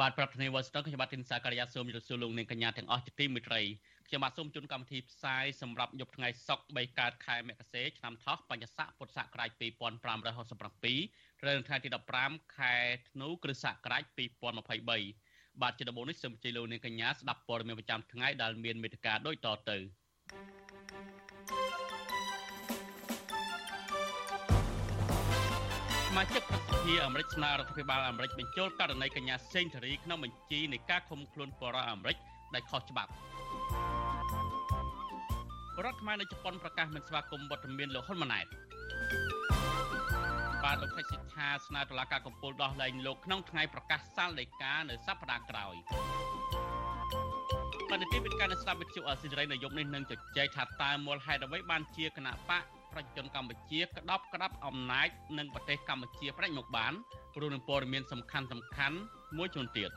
បាទប្រធានាធិបតីវ៉ាស៊ីនតោនខ្ញុំបាទទីនសាការីយ៉ាសូមជម្រាបសួរលោកអ្នកកញ្ញាទាំងអស់ជាទីមេត្រីខ្ញុំបាទសូមជូនកម្មវិធីផ្សាយសម្រាប់យប់ថ្ងៃសុក្រ3កើតខែមករាឆ្នាំថោះបញ្ញស័កពុទ្ធសករាជ2567ត្រូវនៅថ្ងៃទី15ខែធ្នូគ្រិស្តសករាជ2023បាទជាដំបូងនេះសូមអញ្ជើញលោកអ្នកកញ្ញាស្ដាប់ព័ត៌មានប្រចាំថ្ងៃដែលមានមេត្តាដូចតទៅ សមាជិកប្រសិទ្ធិអាមេរិកស្នើរដ្ឋាភិបាលអាមេរិកបញ្ចូលករណីកញ្ញាសេងធារីក្នុងបញ្ជីនៃការឃុំខ្លួនបរិយាអាមេរិកដែលខុសច្បាប់រដ្ឋខ្មែរនៅជប៉ុនប្រកាសមិនស្វាគមន៍វត្តមានលោកហ៊ុនម៉ាណែតបាទលោកខេសិដ្ឋាស្នើតុលាការកំពូលដោះលែងលោកក្នុងថ្ងៃប្រកាសសាលដីកានៅសប្តាហ៍ក្រោយបាទនីតិវិទ្យានៅស្ដាប់វិទ្យុអសិរ័យនៅយប់នេះនឹងជជែកថាតើមូលហេតុអ្វីបានជាគណៈបក ប្រជាជនកម្ពុជាក្តោបក្តាប់អំណាចនឹងប្រទេសកម្ពុជាប្រាច់មកបានព្រោះនឹងព័ត៌មានសំខាន់សំខាន់មួយចំនួនទៀត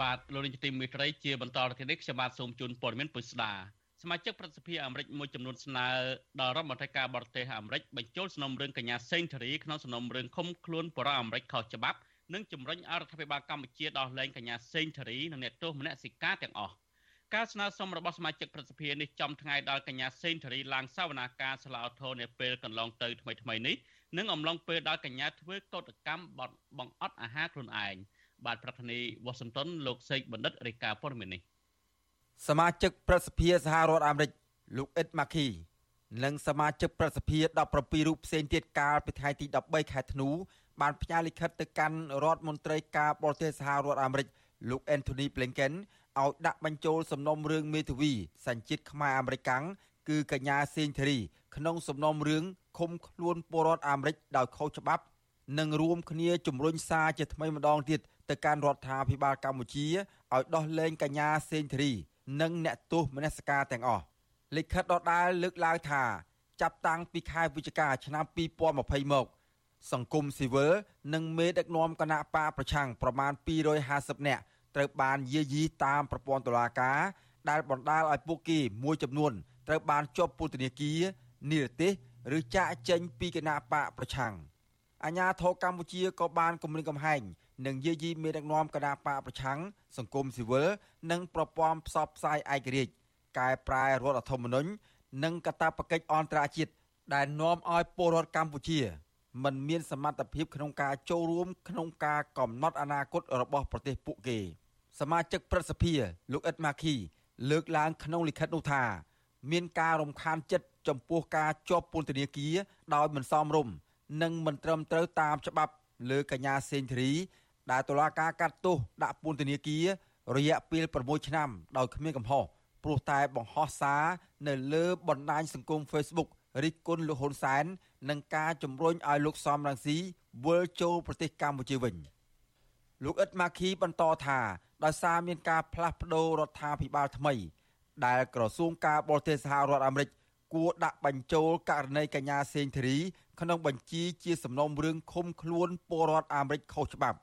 បាទលោកនាយកទីមេត្រីជាបន្តទៅនេះខ្ញុំបាទសូមជូនព័ត៌មានពុស្ដាសមាជិកប្រសិទ្ធិអាមេរិកមួយចំនួនស្នើដល់រដ្ឋមន្ត្រីការបរទេសអាមេរិកបញ្ចូលសំណុំរឿងកញ្ញាសេងធារីក្នុងសំណុំរឿងឃុំខ្លួនបរិអាមេរិកខុសច្បាប់ និងជំរុញឲ្យរដ្ឋាភិបាលកម្ពុជាដោះលែងកញ្ញាសេងធារីនិងអ្នកទោសមនសិការទាំងអស់ការស្នើសុំរបស់សមាជិកប្រសិទ្ធិនេះចំថ្ងៃដល់កញ្ញាសេងធារីឡើងសវនាការសាឡាអូថូនាពេលកន្លងទៅថ្មីថ្មីនេះនិងអំឡុងពេលដល់កញ្ញាធ្វើកោតកម្មបង្អត់អាហារខ្លួនឯងបាទប្រធានាធិបតីវ៉ាស៊ីនតោនលោកសេកបណ្ឌិតរាយការណ៍ព័ត៌មាននេះសមាជិកប្រសិទ្ធិសហរដ្ឋអាមេរិកលោកអ៊ិតម៉ាគីនិងសមាជិកប្រសិទ្ធិ17រូបផ្សេងទៀតកាលពីថ្ងៃទី13ខែធ្នូ បានផ្ញើលិខិតទៅកាន់រដ្ឋមន្ត្រីការបរទេសសហរដ្ឋអាមេរិកលោក Anthony Blinken ឲ្យដាក់បញ្ចូលសំណុំរឿងមេធាវីសញ្ជាតិខ្មែរអាមេរិកាំងគឺកញ្ញាសេងធារីក្នុងសំណុំរឿងឃុំខ្លួនពលរដ្ឋអាមេរិកដោយខុសច្បាប់និងរួមគ្នាជំរុញសារជាថ្មីម្ដងទៀតទៅកាន់រដ្ឋាភិបាលកម្ពុជាឲ្យដោះលែងកញ្ញាសេងធារី និងអ្នកទោសមនសិការទាំងអស់លិខិតដដែលលើកឡើងថាចាប់តាំងពីខែវិច្ឆិកាឆ្នាំ2020មក សង្គមស៊ីវិលនិងមេដឹកនាំគណៈបកប្រឆាំងប្រមាណ250នាក់ត្រូវបានយាយីតាមប្រព័ន្ធតុលាការដែលបណ្ដាលឲ្យពួកគេមួយចំនួនត្រូវបានជាប់ពន្ធនាគារនិរទេសឬចាកចេញពីគណៈបកប្រឆាំងអាញាធរកម្ពុជាក៏បានគម្រាមកំហែងនិងយាយីមេដឹកនាំគណៈបកប្រឆាំងសង្គមស៊ីវិលនិងប្រព័ន្ធផ្សព្វផ្សាយឯករាជ្យកែប្រែរដ្ឋធម្មនុញ្ញនិងកាតព្វកិច្ចអន្តរជាតិដែលនាំឲ្យពលរដ្ឋកម្ពុជា មិនមានសមត្ថភាពក្នុងការចូលរួមក្នុងការកំណត់អនាគតរបស់ប្រទេសពួកគេ សមាជិកប្រសិទ្ធិលោកអ៊ិតម៉ាឃី លើកឡើងក្នុងលិខិតនោះថាមានការរំខានចិត្តចំពោះការជាប់ពន្ធនាគារដោយមិនសមរម្យនិងមិនត្រឹមត្រូវតាមច្បាប់លើកញ្ញាសេងធារី ដែលតុលាការកាត់ទោសដាក់ពន្ធនាគាររយៈពេល6ឆ្នាំដោយគ្មានកំហុសព្រោះតែបង្ហោះសារនៅលើបណ្ដាញសង្គម Facebook រិះគន់លោកហ៊ុនសែននិងការជំរុញឲ្យលោកសំរងស៊ីវិលចូលប្រទេសកម្ពុជាវិញលោកអ៊ិតម៉ាឃីបន្តថាដោយសារមានការផ្លាស់ប្តូររដ្ឋាភិបាលថ្មី ដែលក្រសួងការបរទេសសហរដ្ឋអាមេរិកគួរដាក់បញ្ចូលករណីកញ្ញាសេងធារីក្នុងបញ្ជីជាសំណុំរឿងឃុំខ្លួនពលរដ្ឋអាមេរិកខុសច្បាប់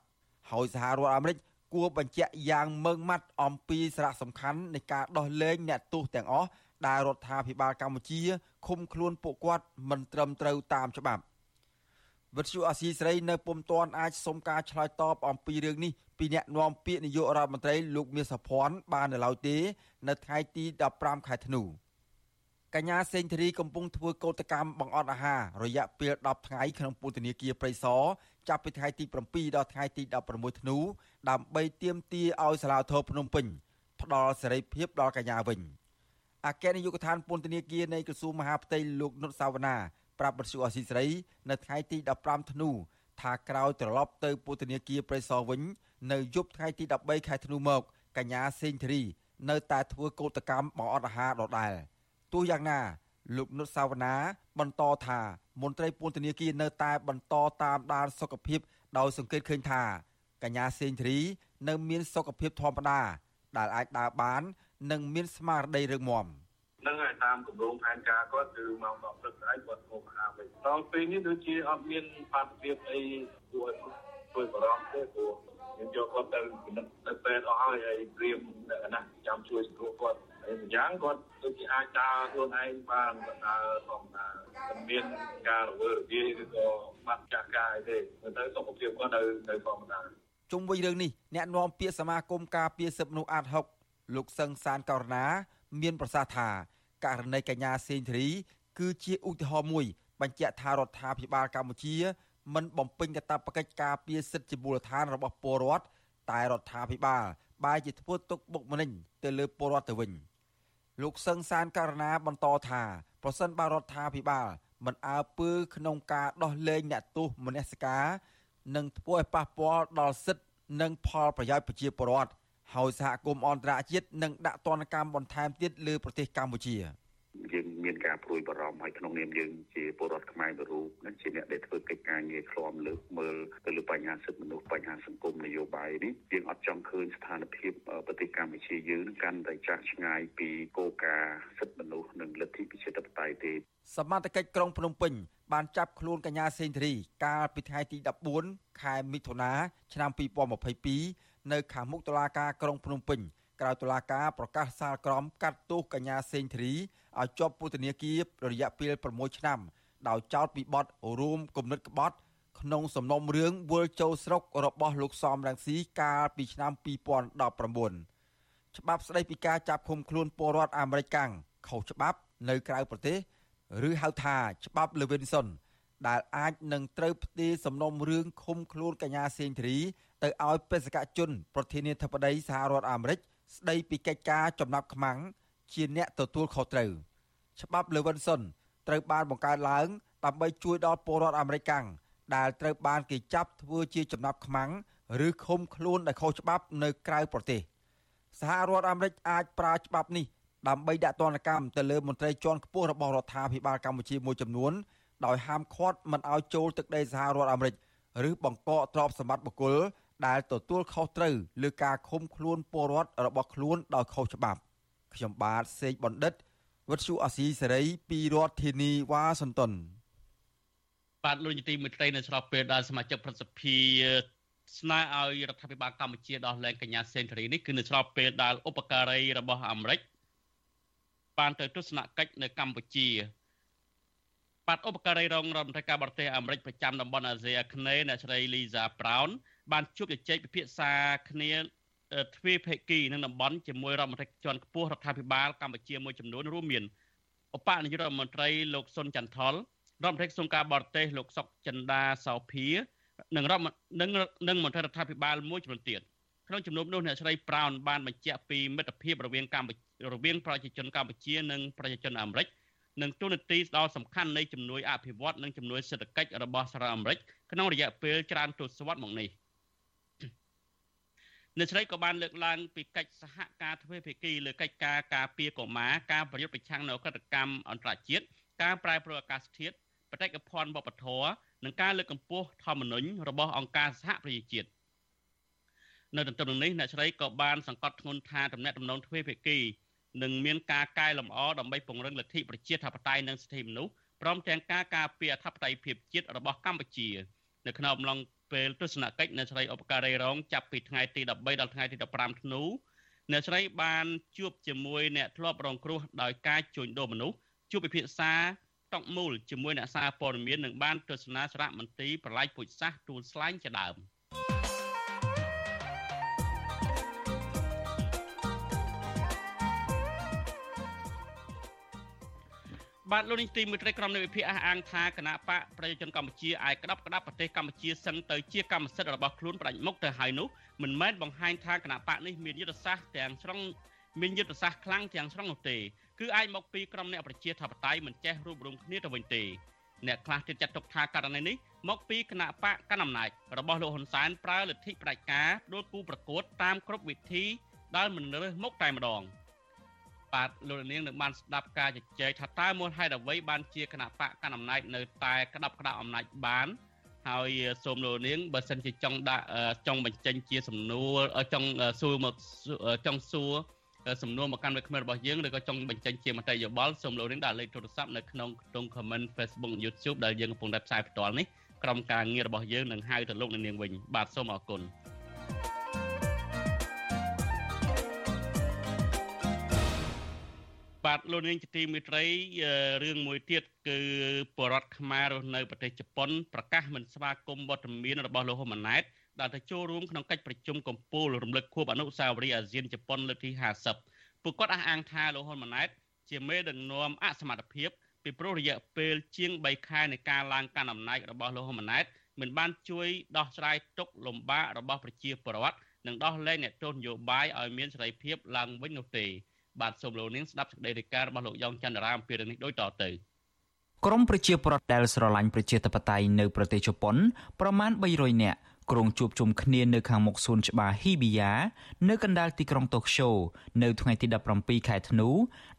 ហើយសហរដ្ឋអាមេរិកគួរបញ្ជាក់យ៉ាងម៉ឺងម៉ាត់អំពីសារៈសំខាន់នៃការដោះលែងអ្នកទោសទាំងអស់ ដែលរដ្ឋាភិបាលកម្ពុជាឃុំខ្លួនពួកគាត់មិនត្រឹមត្រូវតាមច្បាប់វិទ្យុអាស៊ីសេរីនៅពុំទាន់អាចសុំការឆ្លើយតបអំពីរឿងនេះពីអ្នកនាំពាក្យនាយករដ្ឋមន្ត្រីលោកមាសសុភ័ណ្ឌបាននៅឡើយទេ នៅថ្ងៃទី15ខែធ្នូកញ្ញាសេងធារីកំពុងធ្វើកោតកម្មបង្អត់អាហាររយៈពេល10ថ្ងៃក្នុងពន្ធនាគារព្រៃសរចាប់ពីថ្ងៃទី7ដល់ថ្ងៃទី16ធ្នូដើម្បីទាមទារឲ្យសាលាធរភ្នំពេញផ្ដល់សេរីភាពដល់កញ្ញាវិញ។ អគ្គនាយកដ្ឋានពន្ធនាគារនៃក្រសួងមហាផ្ទៃលោកនុតសាវណ្ណាប្រាប់បទសុអសីស្រី នៅថ្ងៃទី15ធ្នូថាក្រោយត្រឡប់ទៅពន្ធនាគារព្រៃសរវិញនៅយប់ថ្ងៃទី13ខែធ្នូមកកញ្ញាសេងធារី នៅតែធ្វើកោតកម្មបង្អត់អាហារដដែលទោះយ៉ាងណាលោកនុតសាវណ្ណាបន្តថាមន្ត្រីពន្ធនាគារនៅតែបន្តតាមដានសុខភាពដោយសង្កេតឃើញថាកញ្ញាសេងធារី នៅមានសុខភាពធម្មតាដែលអាចដើរបាន និងមានស្មារតីរឹងមាំនឹងឲ្យតាមគម្រោងផែនការគាត់គឺម៉ោង10ព្រឹកស្អែកគាត់មកអាវិញដល់ពេលនេះដូចជាអត់មានបាតុភិបអីគួរឲ្យធ្វើបារម្ភទេព្រោះយើងយកគាត់ទៅពិនិត្យទៅពេទ្យអស់ហើយហើយព្រៀមអ្នកណាចាំជួយសង្គ្រោះគាត់ហើយម្យ៉ាងគាត់ដូចជាអាចដើរខ្លួនឯងបានដើរធម្មតាមិនមានការរវើរវាយឬក៏បាត់ចាស់កាយទេទៅសុខភាពគាត់នៅនៅធម្មតាជុំវិញរឿងនេះអ្នកនាំពាក្យសមាគមការពារសិទ្ធិមនុស្សអាត6 លោកសឹងសានករណា មានប្រសាសន៍ថាករណីកញ្ញាសេងធារី គឺជាឧទាហរណ៍មួយ បញ្ជាក់ថារដ្ឋាភិបាលកម្ពុជាមិនបំពេញកាតព្វកិច្ចការពារសិទ្ធិជាមូលដ្ឋានរបស់ពលរដ្ឋតែរដ្ឋាភិបាលបែរជាធ្វើទុកបុកម្នេញទៅលើពលរដ្ឋទៅវិញលោកសឹងសានករណាបន្តថាប្រសិនបើរដ្ឋាភិបាលមិនអើពើក្នុងការដោះលែងអ្នកទោសមនសិការនឹងធ្វើឲ្យប៉ះពាល់ដល់សិទ្ធិនិងផលប្រយោជន៍ប្រជាពលរដ្ឋ ហើយសហគមន៍អន្តរជាតិនឹងដាក់ទណ្ឌកម្មបន្ថែមទៀតលើប្រទេសកម្ពុជា។យើងមានការព្រួយបារម្ភហើយក្នុងនាមយើងជាពលរដ្ឋខ្មែរមួយរូបនិងជាអ្នកដែលធ្វើកិច្ចការងារឃ្លាំលើកមើលទៅលើបញ្ហាសិទ្ធិមនុស្សបញ្ហាសង្គមនយោបាយនេះយើងអត់ចង់ឃើញស្ថានភាពប្រទេសកម្ពុជាយើងកាន់តែចាស់ឆ្ងាយពីគោលការណ៍សិទ្ធិមនុស្សនិងលទ្ធិប្រជាធិបតេយ្យទេសមត្ថកិច្ចក្រុងភ្នំពេញបានចាប់ខ្លួនកញ្ញាសេងធារីកាលពីថ្ងៃទី14ខែមិថុនាឆ្នាំ2022 នៅខាងមុខតុលាការក្រុងភ្នំពេញក្រៅតុលាការប្រកាសសាលក្រមកាត់ទោសកញ្ញាសេងធារីឲ្យជាប់ពន្ធនាគាររយៈពេល6ឆ្នាំដោយចោទពីបទរួមគំនិតក្បត់ ក្នុងសំណុំរឿងវិលចូលស្រុករបស់លោកសំរងស៊ីកាលពីឆ្នាំ2019ច្បាប់ស្តីពីការចាប់ឃុំខ្លួនពលរដ្ឋអាមេរិកកាំងខុសច្បាប់នៅក្រៅប្រទេសឬហៅថាច្បាប់ Levinson ដែលអាចនឹងត្រូវផ្ទេរសំណុំរឿងឃុំខ្លួនកញ្ញាសេងធារី ទៅឲ្យបេសកជន ប្រធានាធិបតីសហរដ្ឋអាមេរិកស្ដីពីកិច្ចការចំណាប់ខ្មាំងជាអ្នកទទួលខុសត្រូវច្បាប់ Levinson ត្រូវបានបង្កើតឡើងដើម្បីជួយដល់ពលរដ្ឋអាមេរិកកាំងដែលត្រូវបានគេចាប់ធ្វើជាចំណាប់ខ្មាំងឬឃុំខ្លួនដោយខុសច្បាប់នៅក្រៅប្រទេសសហរដ្ឋអាមេរិកអាចប្រើច្បាប់នេះដើម្បីដាក់ទណ្ឌកម្មទៅលើមន្ត្រីជាន់ខ្ពស់របស់រដ្ឋាភិបាលកម្ពុជាមួយចំនួនដោយហាមឃាត់មិនឲ្យចូលទឹកដីសហរដ្ឋអាមេរិកឬបង្កកទ្រព្យសម្បត្តិបុគ្គល ដែលទទួលខុសត្រូវលើការឃុំខ្លួនពលរដ្ឋរបស់ខ្លួនដោយខុសច្បាប់ខ្ញុំបាទសេកបណ្ឌិតវុទ្ធុអាស៊ីសេរីពីរដ្ឋធានីវ៉ាស៊ីនតោនបាទលោកនាទីមេត្រីនៅស្របពេលដែលសមាជិកប្រសិទ្ធិស្នើឲ្យរដ្ឋាភិបាលកម្ពុជាដោះលែងកញ្ញាសេនធរីនេះគឺនៅស្របពេលដែលឧបការីរបស់អាមេរិកបានទៅទស្សនកិច្ចនៅកម្ពុជាបាទឧបការីរងរដ្ឋមន្ត្រីការបរទេសអាមេរិកប្រចាំតំបន់អាស៊ីអាគ្នេយ៍អ្នកស្រី Lisa Brown បានជួបជជែកពិភាក្សាគ្នាទ្វេភាគីនឹងតំបន់ជាមួយរដ្ឋមន្ត្រីជាន់ខ្ពស់រដ្ឋាភិបាលកម្ពុជាមួយចំនួនរួមមានឧបនាយករដ្ឋមន្ត្រីលោកសុនចន្ទថលរដ្ឋមន្ត្រីក្រសួងការបរទេសលោកសុកចិន្តាសោភានិងរដ្ឋនិងនិងមន្ត្រីរដ្ឋាភិបាលមួយចំនួនទៀតក្នុងជំនុំនោះអ្នកស្រីប្រោនបានបញ្ជាក់ពីមិត្តភាពរវាងកម្ពុជារវាងប្រជាជនកម្ពុជានិងប្រជាជនអាមេរិកនិងទូនាទីដ៏សំខាន់នៃជំនួយអភិវឌ្ឍនិងជំនួយសេដ្ឋកិច្ចរបស់សហរដ្ឋអាមេរិកក្នុងរយៈពេលច្រើនទសវត្សរ៍មកនេះ អ្នកស្រីក៏បានលើកឡើងពីកិច្ចសហការទ្វេភាគីលើកិច្ចការការពារកុមារការប្រយុទ្ធប្រឆាំងនៅក្រតកម្មអន្តរជាតិការប្រែប្រួលអាកាសធាតុបដិកភណ្ឌវប្បធម៌និងការលើកកម្ពស់ធម្មនុញ្ញរបស់អង្គការសហប្រជាជាតិនៅទន្ទឹមនឹងនេះអ្នកស្រីក៏បានសង្កត់ធ្ងន់ថាតំណែងតំណងទ្វេភាគីនឹងមានការកែលម្អដើម្បីពង្រឹងលទ្ធិប្រជាធិបតេយ្យនិងសិទ្ធិមនុស្សព្រមទាំងការការពារអធិបតេយ្យភាពជាតិរបស់កម្ពុជា នៅក្នុងអំឡុង ពេលទស្សនកិច្ចអ្នកស្រីឧបការីរងចាប់ពីថ្ងៃទី13ដល់ថ្ងៃទី15ធ្នូអ្នកស្រីបានជួបជាមួយអ្នកធ្លាប់រងគ្រោះដោយការជួញដូរមនុស្សជួបពិភាក្សាតកមូលជាមួយអ្នកសារព័ត៌មាននិងបានទស្សនាសារៈមន្ទីរប្រឡាយពុជសាសទួលស្លែងជាដើម។ បាទលោកនេះទីមួយត្រីក្រមនៃវិភាគអះអាងថាគណៈបកប្រជាជនកម្ពុជាអាចក្តាប់ក្តាប់ប្រទេសកម្ពុជាសឹងទៅជាកម្មសិទ្ធិរបស់ខ្លួនផ្ដាច់មុខទៅហើយនោះមិនមែនបង្ហាញថាគណៈបកនេះមានយុទ្ធសាស្ត្រទាំងស្រុងមានយុទ្ធសាស្ត្រខ្លាំងទាំងស្រុងនោះទេគឺអាចមកពីក្រុមអ្នកប្រជាធិបតេយ្យមិនចេះរួបរวมគ្នាទៅវិញទេអ្នកខ្លះទៀតចាត់ទុកថាករណីនេះមកពីគណៈបកកណ្ដាលអំណាចរបស់លោកហ៊ុនសែនប្រើលទ្ធិផ្ដាច់ការដោយគូប្រកួតតាមគ្រប់វិធីដែលមិនរើសមុខតែម្ដង បាទលោកនាងនឹងបានស្ដាប់ការជជែកថាតើមូលហេតុអ្វីបានជាគណៈបកកណ្ដាលអំណាចនៅតែក្តាប់ក្តាប់អំណាចបានហើយសូមលោកនាងបើសិនជាចង់ដាក់ចង់បញ្ចេញជាសំណួរចង់សួរមកចង់សួរសំណួរមកកាន់វិក្កាមរបស់យើងឬក៏ចង់បញ្ចេញជាមតិយោបល់សូមលោកនាងដាក់លេខទូរស័ព្ទនៅក្នុងក្នុង comment Facebook YouTube ដែលយើងកំពុងតែផ្សាយផ្ទាល់នេះក្រុមការងាររបស់យើងនឹងហៅទៅលោកនាងវិញបាទសូមអរគុណ បាទលោកនាងជាទីមេត្រីរឿងមួយទៀតគឺបរដ្ឋខ្មែររស់នៅប្រទេសជប៉ុនប្រកាសមិនស្វាគមន៍វត្តមានរបស់លោកហ៊ុនម៉ាណែតដែលទៅចូលរួមក្នុងកិច្ចប្រជុំកំពូលរំលឹកខួបអនុស្សាវរីយ៍អាស៊ានជប៉ុនលើកទី50ពួកគាត់អះអាងថាលោកហ៊ុនម៉ាណែតជាមេដឹកនាំអសមត្ថភាពពីព្រោះរយៈពេលជាង3ខែនៃការឡើងកាន់អំណាចរបស់លោកហ៊ុនម៉ាណែតមិនបានជួយដោះស្រាយទុក្ខលំបាករបស់ប្រជាពលរដ្ឋនិងដោះលែងអ្នកទោសនយោបាយឲ្យមានសេរីភាពឡើងវិញនោះទេ បាទសូមលោកនាងស្ដាប់សេចក្តីរាយការណ៍របស់លោកយ៉ងច័ន្ទរាអំពីរឿងនេះដូចតទៅក្រមប្រជាពលរដ្ឋដែលស្រឡាញ់ប្រជាធិបតេយ្យនៅប្រទេសជប៉ុនប្រមាណ300នាក់ក្រុងជួបជុំគ្នានៅខាងមុខសួនច្បារ Hibiya នៅកណ្ដាលទីក្រុងតូក្យូនៅថ្ងៃទី17ខែធ្នូ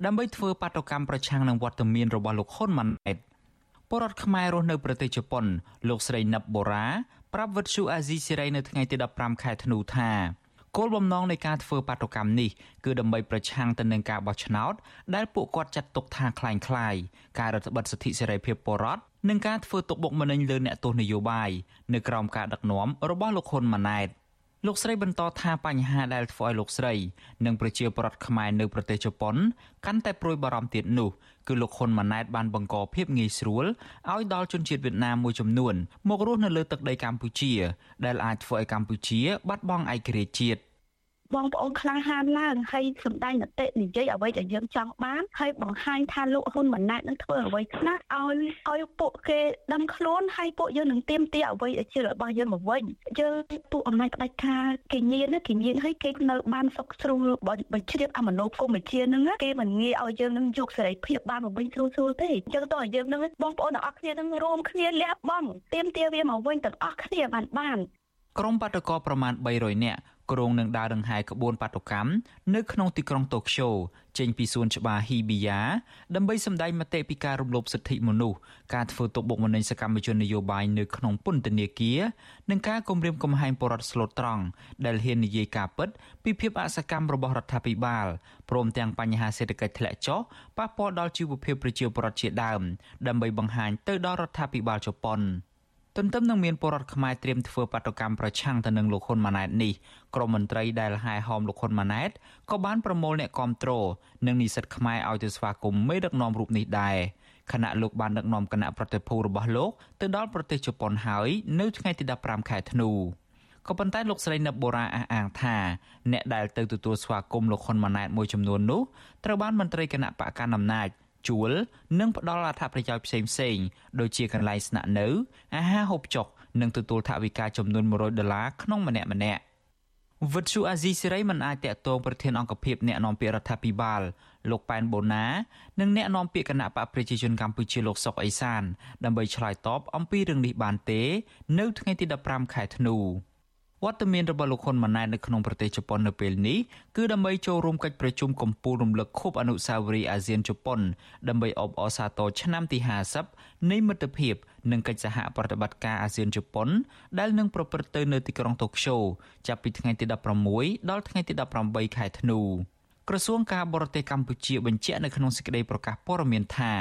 ដើម្បីធ្វើបាតុកម្មប្រឆាំងនឹងវត្តមានរបស់លោកហ៊ុនម៉ាណែតពលរដ្ឋខ្មែររស់នៅប្រទេសជប៉ុន លោកស្រីណឹបបូរ៉ាប្រាប់វិទ្យុអាស៊ីសេរីនៅថ្ងៃទី15ខែធ្នូថា គោលបំណងនៃការធ្វើបាតុកម្មនេះគឺដើម្បីប្រឆាំងទៅនឹងការបោះឆ្នោតដែលពួកគាត់ចាត់ទុកថាคล้ายៗការរដ្ឋបិទសិទ្ធិសេរីភាពពលរដ្ឋនិងការធ្វើទុកបុកម្នេញលើអ្នកទោសនយោបាយនៅក្រោមការដឹកនាំរបស់លោកហ៊ុនម៉ាណែត លោកស្រីបន្តថាបញ្ហាដែលធ្វើឲ្យលោកស្រីនិងប្រជាពលរដ្ឋខ្មែរនៅប្រទេសជប៉ុនកាន់តែព្រួយបារម្ភទៀតនោះគឺលោកហ៊ុនម៉ាណែតបានបង្កភាពងាយស្រួលឲ្យដល់ជនជាតិវៀតណាមមួយចំនួនមករស់នៅលើទឹកដីកម្ពុជា ដែលអាចធ្វើឲ្យកម្ពុជាបាត់បង់ឯករាជ្យជាតិ បងប្អូនក្លាហានឡើងហើយសំដែងនតិនិយាយអ្វីដែលយើងចង់បានហើយបង្ហាញថាលោកហ៊ុនម៉ាណែតនឹងធ្វើអ្វីខ្លះឲ្យឲ្យពួកគេដឹងខ្លួនហើយពួកយើងនឹងទៀមទាអ្វីដែលជារបស់យើងមកវិញយើងពួកអំណាចផ្ដាច់ការគេញៀនគេញៀនហើយគេនៅបានសុកស្រួលបញ្ជ្រាបអមនោគមវិជ្ជានឹងគេមិនងាយឲ្យយើងនឹងយកសេរីភាពបានមកវិញស្រួលស្រួលទេអញ្ចឹងតើយើងនឹងបងប្អូនទាំងអស់គ្នានឹងរួមគ្នាលះបង់ទៀមទាវាមកវិញទាំងអស់គ្នាបានបានក្រុមបាតកោប្រមាណ300នាក់ គ្រងនឹងដើរដង្ហែក្បួនបាតុកម្មនៅក្នុងទីក្រុងតូក្យូចេញពីសួនច្បារ Hibiya ដើម្បីសម្ដែងមតិពីការរំលោភសិទ្ធិមនុស្សការធ្វើទុកបុកម្នេញសកម្មជននយោបាយនៅក្នុងពន្ធនាគារនិងការគំរាមកំហែងបរិវត្តស្លូតត្រង់ដែលហ៊ាននិយាយការពិតពីភាពអសកម្មរបស់រដ្ឋាភិបាលព្រមទាំងបញ្ហាសេដ្ឋកិច្ចធ្លាក់ចុះប៉ះពាល់ដល់ជីវភាពប្រជាពលរដ្ឋជាដើមដើម្បីបង្ហាញទៅដល់រដ្ឋាភិបាលជប៉ុន។ ទន្ទឹមនឹងមានពលរដ្ឋខ្មែរត្រៀមធ្វើបាតុកម្មប្រឆាំងទៅនឹងលោកហ៊ុនម៉ាណែតនេះក្រមមន្ត្រីដែលហែហោមលោកហ៊ុនម៉ាណែតក៏បានប្រមូលអ្នកគាំទ្រនិងនិស្សិតខ្មែរឲ្យទៅស្វាគមន៍មេដឹកនាំរូបនេះដែរខណៈលោកបានដឹកនាំគណៈប្រតិភូរបស់លោកទៅដល់ប្រទេសជប៉ុនហើយនៅថ្ងៃទី15ខែធ្នូក៏ប៉ុន្តែលោកស្រីណឹបបូរ៉ាអះអាងថាអ្នកដែលទៅទទួលស្វាគមន៍លោកហ៊ុនម៉ាណែតមួយចំនួននោះត្រូវបានមន្ត្រីគណៈបកកណ្ដាលអំណាច ជួល និងផ្ដល់អត្ថប្រយោជន៍ផ្សេងផ្សេងដូចជាកន្លែងស្នាក់នៅអាហារហូបចុកនិងទទួលថវិកាចំនួន100ដុល្លារក្នុងម្នាក់ម្នាក់វិទ្យុអាស៊ីសេរីមិនអាចតាក់ទងប្រធានអង្គភិបអ្នកនាំពាក្យរដ្ឋាភិបាលលោកប៉ែនបូណានិងអ្នកនាំពាក្យគណៈបកប្រជាជនកម្ពុជាលោកសុកអេសាន ដើម្បីឆ្លើយតបអំពីរឿងនេះបានទេ នៅថ្ងៃទី15ខែធ្នូ វត្តមានរបស់លោកហ៊ុនម៉ាណែតនៅក្នុងប្រទេសជប៉ុននៅពេលនេះគឺដើម្បីចូលរួមកិច្ចប្រជុំកំពូលរំលឹកខួបអនុស្សាវរីយ៍អាស៊ានជប៉ុនដើម្បីអបអរសាទរឆ្នាំទី50នៃមិត្តភាពនិងកិច្ចសហប្រតិបត្តិការអាស៊ានជប៉ុនដែលនឹងប្រព្រឹត្តទៅនៅទីក្រុងតូក្យូចាប់ពីថ្ងៃទី16ដល់ថ្ងៃទី18ខែធ្នូក្រសួងការបរទេសកម្ពុជាបញ្ជាក់នៅក្នុងសេចក្តីប្រកាសព័ត៌មានថា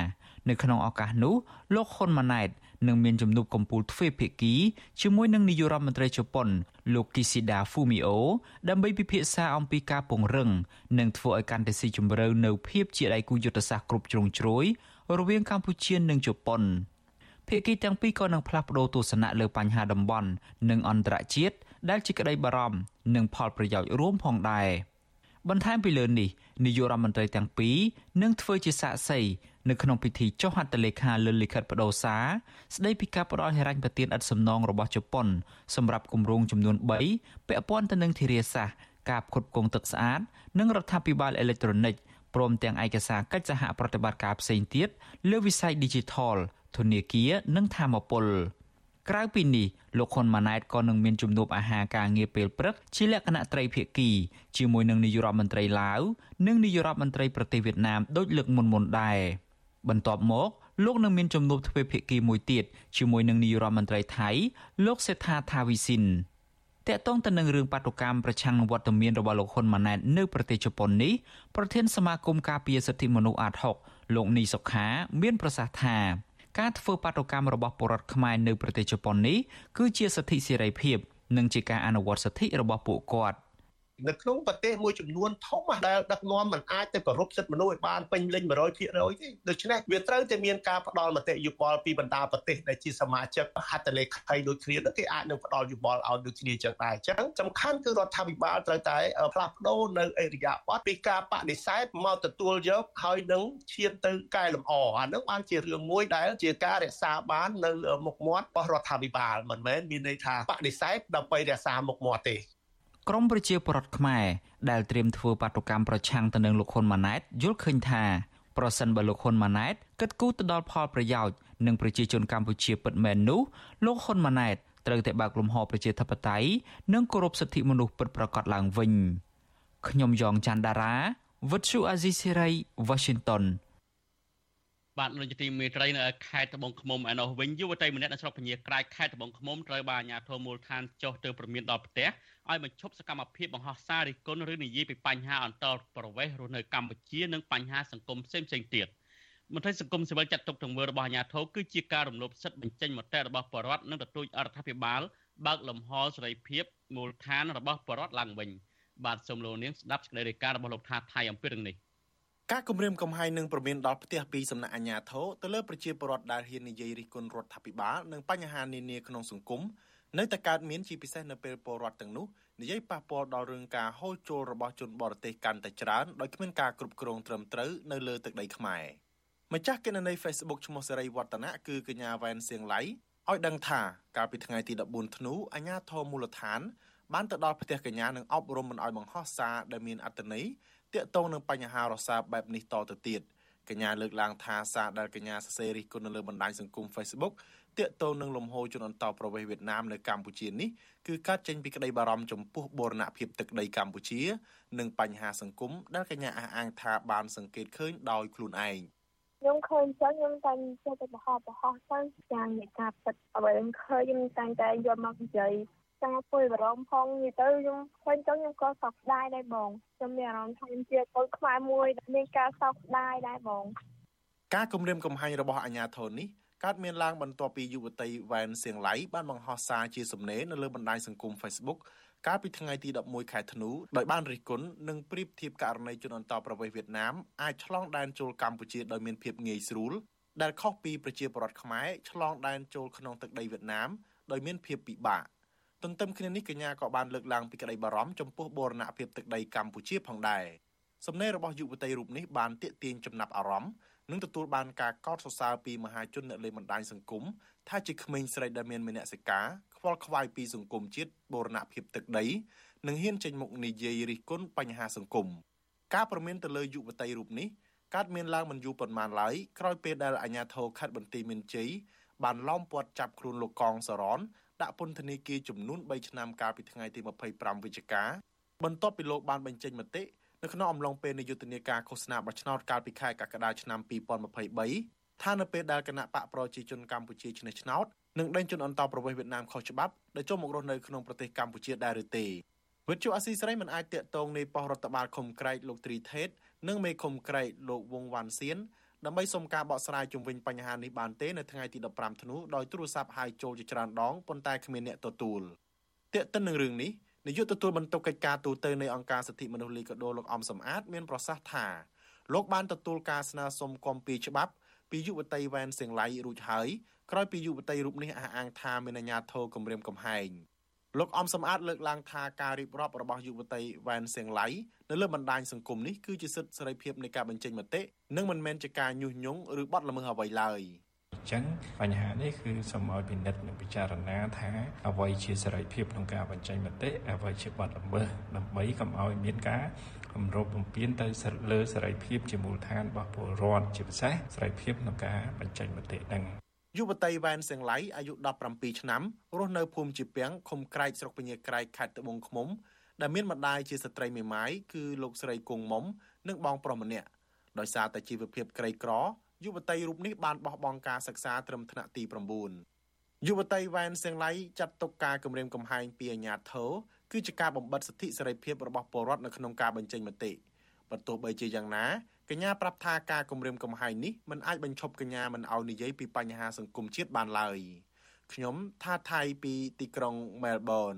នៅក្នុងឱកាសនោះលោកហ៊ុនម៉ាណែត នឹងមានជំនួបកំពូលទ្វេភាគីជាមួយនឹងនាយករដ្ឋមន្ត្រីជប៉ុន លោក Kishida Fumio ដើម្បីពិភាក្សាអំពីការពង្រឹង និងធ្វើឲ្យកាន់តែស៊ីជម្រៅនៅភាពជាដៃគូយុទ្ធសាស្ត្រគ្រប់ជ្រុងជ្រោយរវាងកម្ពុជានិងជប៉ុនភាគីទាំងពីរក៏នឹងផ្លាស់ប្តូរទស្សនៈលើបញ្ហាតំបន់និងអន្តរជាតិដែលជាក្តីបារម្ភនិងផលប្រយោជន៍រួមផងដែរ បន្ថែមពីលើនេះនាយករដ្ឋមន្ត្រីទាំងពីរនឹងធ្វើជាសាក្សីនៅក្នុងពិធីចុះហត្ថលេខាលើលិខិតបដូរសារស្ដីពីការផ្ដល់ហិរញ្ញប្បទានឥតសំណងរបស់ជប៉ុនសម្រាប់គម្រោងចំនួន3ពាក់ព័ន្ធទៅនឹងធារាសាស្ត្រការផ្គត់ផ្គង់ទឹកស្អាត និងរដ្ឋាភិបាលអេឡិចត្រូនិកព្រមទាំងឯកសារកិច្ចសហប្រតិបត្តិការផ្សេងទៀតលើវិស័យ Digital ធនាគារនិងធម្មពល ក្រៅពីនេះលោកហ៊ុនម៉ាណែតក៏នឹងមានជំនួបអាហារការងារពេលព្រឹកជាលក្ខណៈត្រីភាគីជាមួយនឹងនាយករដ្ឋមន្ត្រីឡាវនិងនាយករដ្ឋមន្ត្រីប្រទេសវៀតណាមដូចលើកមុនមុនដែរបន្ទាប់មកលោកនឹងមានជំនួបទ្វេភាគីមួយទៀតជាមួយនឹងនាយករដ្ឋមន្ត្រីថៃលោកសេដ្ឋាថាវីស៊ីនតកតងទៅនឹងរឿងបាតុកម្មប្រឆាំងនឹងវត្តមានរបស់លោកហ៊ុនម៉ាណែតនៅប្រទេសជប៉ុននេះប្រធានសមាគមការពារសិទ្ធិមនុស្សអាត6លោកនីសុខាមានប្រសាសន៍ថា ការធ្វើបាតុកម្មរបស់ពលរដ្ឋខ្មែរនៅប្រទេសជប៉ុននេះគឺជាសិទ្ធិសេរីភាព និងជាការអនុវត្តសិទ្ធិរបស់ពួកគាត់។ នៅក្នុងប្រទេសមួយចំនួនធំដែលដឹកនាំមិនអាចទៅគោរពសិទ្ធិមនុស្សឲ្យបានពេញលេញ100%ទេដូច្នេះវាត្រូវតែមានការផ្ដល់មតិយោបល់ពីបណ្ដាប្រទេសដែលជាសមាជិកហត្ថលេខីដូចគ្នាគេអាចនឹងផ្ដល់យោបល់ឲ្យដូចគ្នាចឹងដែរអញ្ចឹងសំខាន់គឺរដ្ឋាភិបាលត្រូវតែផ្លាស់ប្ដូរនៅអេរិយាប័ត្រពីការបដិសេធមកទទួលយកហើយនឹងឈានទៅកែលម្អអានឹងបានជារឿងមួយដែលជាការរក្សាបាននៅមុខមាត់របស់រដ្ឋាភិបាលមិនមែនមានន័យថាបដិសេធដើម្បីរក្សាមុខមាត់ទេ ក្រមប្រជាពលរដ្ឋខ្មែរដែលត្រៀមធ្វើបាតុកម្មប្រឆាំងទៅនឹងលោកហ៊ុនម៉ាណែតយល់ឃើញថាប្រសិនបើលោកហ៊ុនម៉ាណែតគិតគូរទៅដល់ផលប្រយោជន៍នឹងប្រជាជនកម្ពុជាពិតមែននោះលោកហ៊ុនម៉ាណែតត្រូវតែបើកលំហប្រជាធិបតេយ្យនិងគោរពសិទ្ធិមនុស្សពិតប្រាកដឡើងវិញខ្ញុំយ៉ងច័ន្ទដារាវិទ្យុអាស៊ីសេរី Washington បាទលោកទីមេត្រីនៅខេត្តត្បូងឃ្មុំឯនោះវិញយុវតីម្នាក់នៅស្រុកពញាក្រែកខេត្តត្បូងឃ្មុំត្រូវបានអាជ្ញាធរមូលដ្ឋានចុះទៅព្រមានដល់ផ្ទះឲ្យបញ្ឈប់សកម្មភាពបង្ហោះសាររិះគន់ឬនិយាយពីបញ្ហាអន្តរប្រវេសន៍រស់នៅកម្ពុជានិងបញ្ហាសង្គមផ្សេងផ្សេងទៀតមន្ត្រីសង្គមស៊ីវិលចាត់ទុកទង្វើរបស់អាជ្ញាធរគឺជាការរំលោភសិទ្ធិបញ្ចេញមតិរបស់ប្រជាពលរដ្ឋនិងទទូចអរដ្ឋាភិបាលបើកលំហសេរីភាពមូលដ្ឋានរបស់ប្រជាពលរដ្ឋឡើងវិញបាទសូមលោកនាងស្ដាប់សេចក្តីរាយការណ៍របស់លោកថាថៃអំពីរឿងនេះ ការគម្រាមកំហែងនឹងប្រមានដល់ផ្ទះពីសំណាក់អាជ្ញាធរទៅលើប្រជាពលរដ្ឋដែលហ៊ាននិយាយរិះគន់រដ្ឋាភិបាលនិងបញ្ហានានាក្នុងសង្គមនៅតែកើតមានជាពិសេសនៅពេលពលរដ្ឋទាំងនោះនិយាយប៉ះពាល់ដល់រឿងការហូរចូលរបស់ជនបរទេសកាន់តែច្រើនដោយគ្មានការគ្រប់គ្រងត្រឹមត្រូវនៅលើទឹកដីខ្មែរម្ចាស់គណនី Facebook ឈ្មោះសេរីវឌ្ឍនៈគឺកញ្ញាវ៉ែនសៀងឡៃឲ្យដឹងថាកាលពីថ្ងៃទី14ធ្នូអាជ្ញាធរមូលដ្ឋានបានទៅដល់ផ្ទះកញ្ញានិងអប់រំមិនឲ្យបង្ហោះសារដែលមានអត្ថន័យ ទាក់ទងនឹងបញ្ហារសើបបែបនេះតទៅទៀតកញ្ញាលើកឡើងថាសារដែលកញ្ញាសរសេររិះគន់នៅលើបណ្ដាញសង្គម Facebook ទាក់ទងនឹងលំហូរជនអន្តោប្រវេសន៍វៀតណាមនៅកម្ពុជានេះគឺកើតចេញពីក្តីបារម្ភចំពោះបូរណភាពទឹកដីកម្ពុជា និងបញ្ហាសង្គមដែលកញ្ញាអះអាងថាបានសង្កេតឃើញដោយខ្លួនឯងខ្ញុំឃើញចឹងខ្ញុំតែចេះតែបរោះបរោះទៅយ៉ាងនៃការពិតអ្វីខ្ញុំឃើញខ្ញុំតែតែយកមកនិយាយ ការព្រួយបារម្ភផងនិយាយទៅខ្ញុំឃើញទៅខ្ញុំក៏សោកស្ដាយដែរបងខ្ញុំមានអារម្មណ៍ថាខ្ញុំជាកូនខ្មែរមួយដែលមានការសោកស្ដាយដែរបងការគម្រាមកំហែងរបស់អាជ្ញាធរនេះកើតមានឡើងបន្ទាប់ពីយុវតីវ៉ែនសៀងឡៃបានបង្ហោះសារជាសំណេរនៅលើបណ្ដាញសង្គម Facebook កាលពីថ្ងៃទី11ខែធ្នូដោយបានរិះគន់និងប្រៀបធៀបករណីជនអន្តោប្រវេសន៍វៀតណាមអាចឆ្លងដែនចូលកម្ពុជាដោយមានភាពងាយស្រួលដែលខុសពីប្រជាពលរដ្ឋខ្មែរឆ្លងដែនចូលក្នុងទឹកដីវៀតណាមដោយមានភាពពិបាក ទន្ទឹមគ្នានេះកញ្ញាក៏បានលើកឡើងពីក្តីបារម្ភចំពោះបូរណភាពទឹកដីកម្ពុជាផងដែរសំណេររបស់យុវតីរូបនេះបានទាក់ទាញចំណាប់អារម្មណ៍និងទទួលបានការកោតសរសើរពីមហាជនអ្នកលេងបណ្ដាញសង្គមថាជាក្មេងស្រីដែលមានមនសិការខ្វល់ខ្វាយពីសង្គមជាតិបូរណភាពទឹកដីនិងហ៊ានចេញមុខនិយាយរិះគន់បញ្ហាសង្គមការប្រមានទៅលើយុវតីរូបនេះកើតមានឡើងមិនយូរប៉ុន្មានឡើយក្រោយពេលដែលអាជ្ញាធរខេត្តបន្ទាយមានជ័យបានឡោមព័ទ្ធចាប់ខ្លួនលោកកងសរន ដាក់ពន្ធនាគារចំនួន3ឆ្នាំកាលពីថ្ងៃទី25វិច្ឆិកាបន្ទាប់ពីលោកបានបញ្ចេញមតិនៅក្នុងអំឡុងពេលនៃយុទ្ធនាការឃោសនាបោះឆ្នោតកាលពីខែកក្កដាឆ្នាំ2023ថានៅពេលដែលគណៈបកប្រជាជនកម្ពុជាឈ្នះឆ្នោតនឹងដេញជនអន្តោប្រវេសន៍វៀតណាមខុសច្បាប់ដែលចូលមករស់នៅក្នុងប្រទេសកម្ពុជាដែរឬទេវិទ្យុអាស៊ីសេរីមិនអាចតាក់ទងនៃប៉ុស្តិ៍រដ្ឋបាលឃុំក្រែកលោកទ្រីថេត និងមេឃុំក្រែកលោកវងវ៉ាន់សៀន ដើម្បីសុំការបកស្រាយជុំវិញបញ្ហានេះបានទេនៅថ្ងៃទី15ធ្នូដោយទូរស័ព្ទហៅចូលជាច្រើនដងប៉ុន្តែគ្មានអ្នកទទួលទាក់ទិននឹងរឿងនេះនាយកទទួលបន្ទុកកិច្ចការទូតនៃអង្គការសិទ្ធិមនុស្សលីកាដូលោកអំសំអាត មានប្រសាសន៍ថាលោកបានទទួលការស្នើសុំគំពីច្បាប់ពីយុវតីវ៉ែនសៀងឡៃរួចហើយក្រោយពីយុវតីរូបនេះអះអាងថាមានអាញាធរគម្រាមកំហែង លោកអំសំអាតលើកឡើងថាការរៀបរាប់របស់យុវតីវ៉ែនសៀងឡៃនៅលើបណ្ដាញសង្គមនេះគឺជាសិទ្ធិសេរីភាពនៃការបញ្ចេញមតិនិងមិនមែនជាការញុះញង់ឬបទល្មើសអ្វីឡើយអញ្ចឹងបញ្ហានេះគឺសូមឲ្យពិនិត្យនិងពិចារណាថាអ្វីជាសេរីភាពក្នុងការបញ្ចេញមតិអ្វីជាបទល្មើសដើម្បីកុំឲ្យមានការគម្របបំពេញទៅលើសេរីភាពជាមូលដ្ឋានរបស់ពលរដ្ឋជាពិសេសសេរីភាពក្នុងការបញ្ចេញមតិហ្នឹង យុវតីវ៉ែនសៀងឡៃអាយុ17ឆ្នាំរស់នៅភូមិជាពាំងឃុំក្រែកស្រុកពញាក្រែកខេត្តត្បូងឃ្មុំដែលមានម្ដាយជាស្ត្រីមេម៉ាយគឺលោកស្រីគង់មុំនិងបងប្រុសម្នាក់ដោយសារតែជីវភាពក្រីក្រយុវតីរូបនេះបានបោះបង់ការសិក្សាត្រឹមថ្នាក់ទី9យុវតីវ៉ែនសៀងឡៃចាត់ទុកការគម្រាមកំហែងពីអាជ្ញាធរគឺជាការបំបិទសិទ្ធិសេរីភាពរបស់ពលរដ្ឋនៅក្នុងការបញ្ចេញមតិបើទោះបីជាយ៉ាងណា កញ្ញាប្រាប់ថាការគម្រាមកំហែងនេះមិនអាចបញ្ឈប់កញ្ញាមិនឲ្យនិយាយពីបញ្ហាសង្គមជាតិបានឡើយខ្ញុំថាថៃពីទីក្រុងមែលប៊ន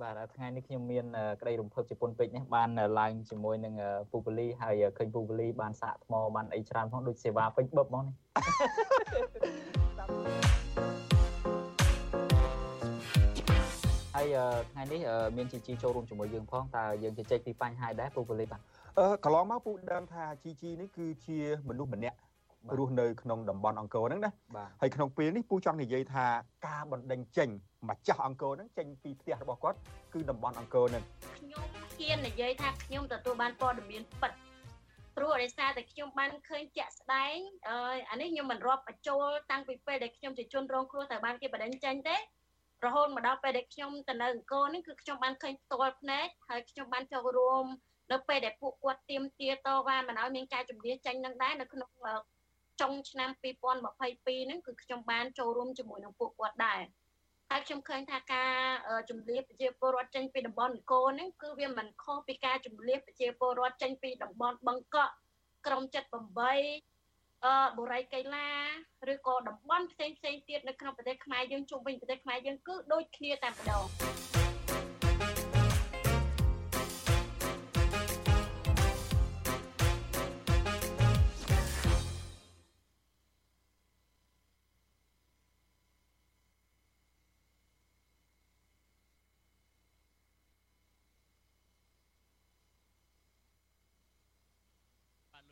បាទថ្ងៃនេះខ្ញុំមានក្តីរំភើបជាពន់ពេជ្រនេះបានឡើងជាមួយនឹងពូបលីហើយឃើញពូបលីបានសាកថ្មបានអីច្រើនផងដូចសេវាពេញបឹបហ្មងនេះ ហើយថ្ងៃនេះមានជីជីចូលរួមជាមួយយើងផងតើយើងជជែកពីបញ្ហាដែរពូបលីបាទអឺកន្លងមកពូដើមថាជីជីនេះគឺជាមនុស្សម្នាក់រស់នៅក្នុងតំបន់អង្គរហ្នឹងណាហើយក្នុងពេលនេះពូចង់និយាយថាការបណ្ដេញចេញម្ចាស់អង្គរហ្នឹងចេញពីផ្ទះរបស់គាត់គឺតំបន់អង្គរហ្នឹងខ្ញុំហ៊ាននិយាយថាខ្ញុំទទួលបានព័ត៌មានពិតព្រោះដោយសារតែខ្ញុំបានឃើញជាក់ស្ដែងអឺអានេះខ្ញុំមិនរាប់បញ្ចូលតាំងពីពេលដែលខ្ញុំជាជនរងគ្រោះតែបានគេបដិចេញទេ រហូតមកដល់ពេលដែលខ្ញុំទៅនៅអង្គរនេះគឺខ្ញុំបានឃើញផ្ទាល់ភ្នែកហើយខ្ញុំបានចូលរួមនៅពេលដែលពួកគាត់ទៀមទាតវ៉ាមិនឲ្យមានការជំនះចាញ់នឹងដែរនៅក្នុងចុងឆ្នាំ2022ហ្នឹងគឺខ្ញុំបានចូលរួមជាមួយនឹងពួកគាត់ដែរហើយខ្ញុំឃើញថាការជំរាបប្រជាពលរដ្ឋចេញពីតំបន់នគរហ្នឹងគឺវាមិនខុសពីការជំរាបប្រជាពលរដ្ឋចេញពីតំបន់បឹងកក់ក្រុម78អឺ បុរីកៃឡាឬក៏តំបន់ផ្សេងផ្សេងទៀតនៅក្នុងប្រទេសខ្មែរយើងជុំវិញប្រទេសខ្មែរយើងគឺដូចគ្នាតែម្ដង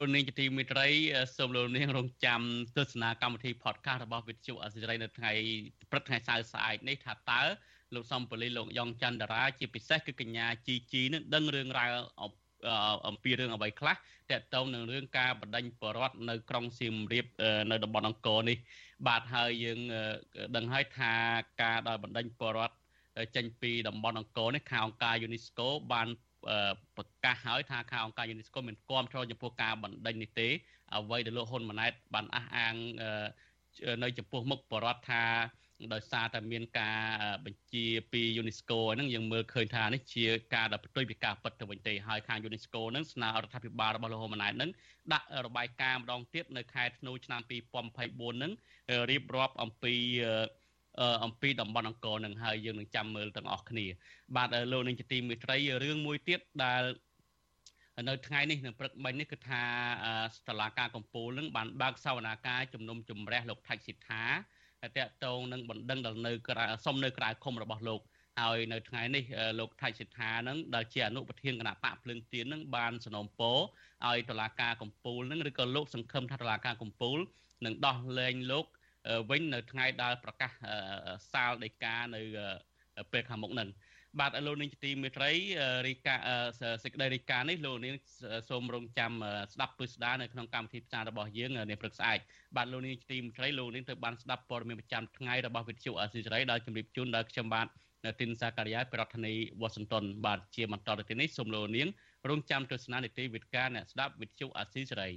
លោកនាងជាទីមេត្រីសូមលោកនាងរងចាំទស្សនាកម្មវិធី podcast របស់វិទ្យុអសិរ័យនៅថ្ងៃព្រឹកថ្ងៃសៅរ៍ស្អែកនេះថាតើលោកសំពលីលោកយ៉ងច័ន្ទរាជាពិសេសគឺកញ្ញាជីជីនឹងដឹងរឿងរ៉ាវអំពីរឿងអ្វីខ្លះតកតងនឹងរឿងការបដិញ្ញបរដ្ឋនៅក្រុងសៀមរាបនៅតំបន់អង្គរនេះ បាទហើយយើងដឹងហើយថាការដោយបណ្ដេញបរដ្ឋចេញពីតំបន់អង្គរនេះខាងអង្គការ UNESCO បាន ប្រកាសហើយថាខាងអង្គការ UNESCO មានគាំទ្រចំពោះការបណ្ដេញនេះទេអ្វីដែលលោកហ៊ុនម៉ាណែតបានអះអាងនៅចំពោះមុខបរដ្ឋថាដោយសារតែមានការបញ្ជាពី UNESCO ហ្នឹងយើងមើលឃើញថានេះជាការដែលផ្ទុយពីការពិតទៅវិញទេហើយខាង UNESCO ហ្នឹងស្នើរដ្ឋាភិបាលរបស់លោកហ៊ុនម៉ាណែតហ្នឹងដាក់របាយការណ៍ម្ដងទៀតនៅខែធ្នូឆ្នាំ2024ហ្នឹងរៀបរាប់អំពី អំពីតំបន់អង្គរនឹងហើយយើងនឹងចាំមើលទាំងអស់គ្នា បាទលោកនឹងជាទីមេត្រីរឿងមួយទៀតដែលនៅថ្ងៃនេះនៅព្រឹកមិញនេះគឺថាស្តឡាការកម្ពុជានឹងបានបើកសវនាការជំនុំជម្រះលោកថៃសិដ្ឋាតកតងនឹងបណ្ដឹងដល់នៅក្រៅសុំនៅក្រៅឃុំរបស់លោកហើយនៅថ្ងៃនេះលោកថៃសិដ្ឋានឹងដែលជាអនុប្រធានគណៈបកភ្លើងទៀននឹងបានสนំពោឲ្យតឡាការកម្ពុជានឹងឬក៏លោកសង្ឃឹមថាតឡាការកម្ពុជានឹងដោះលែងលោក វិញនៅថ្ងៃដែលប្រកាសសាលដីកានៅពេលខាងមុខនឹងបាទលោកនាងជាទីមេត្រីរីកាសេចក្តីរីកានេះលោកនាងសូមរងចាំស្ដាប់ពិស្ដារនៅក្នុងកម្មវិធីផ្សាយរបស់យើងនាព្រឹកស្អែកបាទលោកនាងជាទីមេត្រីលោកនាងទៅបានស្ដាប់ព័ត៌មានប្រចាំថ្ងៃរបស់វិទ្យុអស៊ីសេរីដែលជម្រាបជូនដល់ខ្ញុំបាទទីនសាការីយ៉ាប្រធានាធិបតីវ៉ាស៊ីនតោនបាទជាបន្តទៅទីនេះសូមលោកនាងរងចាំទស្សនានីតិវិទ្យាអ្នកស្ដាប់វិទ្យុអស៊ីសេរី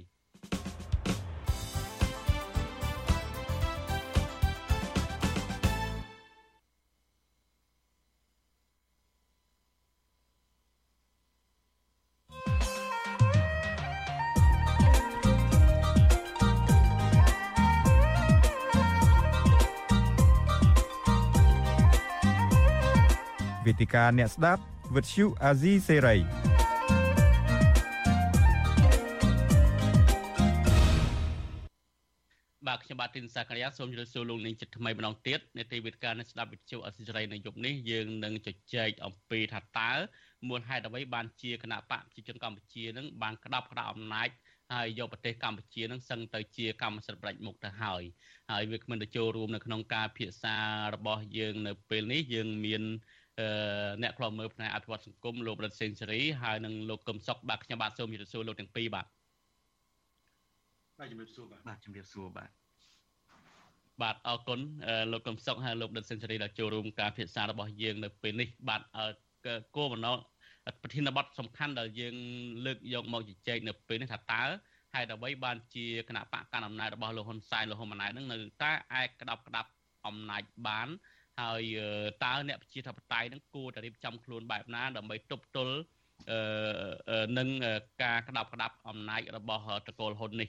វេទិកាអ្នកស្ដាប់វិទ្យុអាស៊ីសេរីបាទខ្ញុំបាទទីនសាករិយាសូមជម្រាបសួរលោកនាងចិត្តថ្មីម្ដងទៀតនេតិវិទ្យានៃស្ដាប់វិទ្យុអសិរ័យនៅយប់នេះយើងនឹងជជែកអំពីថាតើមូលហេតុអ្វីបានជាគណៈបកប្រជាជនកម្ពុជានឹងបានក្តាប់ក្តាប់អំណាចហើយយកប្រទេសកម្ពុជានឹងសឹងទៅជាកម្មសិទ្ធិផ្ដាច់មុខទៅហើយហើយវាគ្មិនទៅចូលរួមនៅក្នុងការពិភាក្សារបស់យើងនៅពេលនេះយើងមាន អ្នកខ្លោមើលផ្នែកអភិវឌ្ឍសង្គមលោករដ្ឋសេនស៊ូរីហើយនិងលោកកឹមសុខបាទខ្ញុំបាទសូមជម្រាបសួរលោកទាំងពីរបាទបាទជំរាបសួរបាទបាទជំរាបសួរបាទបាទអរគុណលោកកឹមសុខហើយលោកដិតសេនស៊ូរីដែលចូលរួមការពិភាក្សារបស់យើងនៅពេលនេះបាទគោលបំណងប្រធានបទសំខាន់ដែលយើងលើកយកមកជជែកនៅពេលនេះថាតើហេតុអ្វីបានជាគណៈបកកណ្ដាលអំណាចរបស់លោកហ៊ុនសែនលោកហ៊ុនម៉ាណែតនឹងនៅតែអាចក្តាប់ក្តាប់អំណាចបាន ហើយតើអ្នកប្រជាធិបតេយ្យនឹងគួរតែរៀបចំខ្លួនបែបណាដើម្បីទប់ទល់នឹងការក្តាប់ក្តាប់អំណាចរបស់តកូលហ៊ុននេះ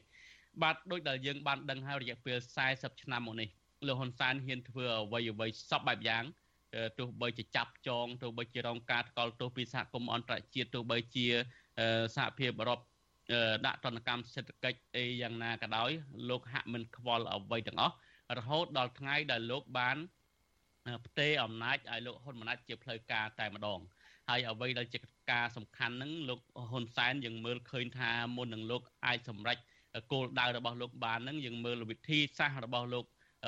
បាទដូចដែលយើងបានដឹងហើយរយៈពេល40ឆ្នាំមកនេះលោកហ៊ុនសែនហ៊ានធ្វើអ្វីអ្វីសពបែបយ៉ាងទោះបីជាចាប់ចងទោះបីជារងការថ្កោលទោសពីសហគមន៍អន្តរជាតិទោះបីជាសហភាពអឺរ៉ុបដាក់ទណ្ឌកម្មសេដ្ឋកិច្ចអីយ៉ាងណាក៏ដោយលោកហាក់មិនខ្វល់អ្វីទាំងអស់រហូតដល់ថ្ងៃដែលលោកបាន ផ្ទេរអំណាចឲ្យលោកហ៊ុនម៉ាណែតជាផ្លូវការតែម្ដងហើយអ្វីដែលជាការសំខាន់ហ្នឹងលោកហ៊ុនសែនយើងមើលឃើញថាមុននឹងលោកអាចសម្រេចគោលដៅរបស់លោកបានហ្នឹងយើងមើលវិធីសាស្ត្ររបស់លោក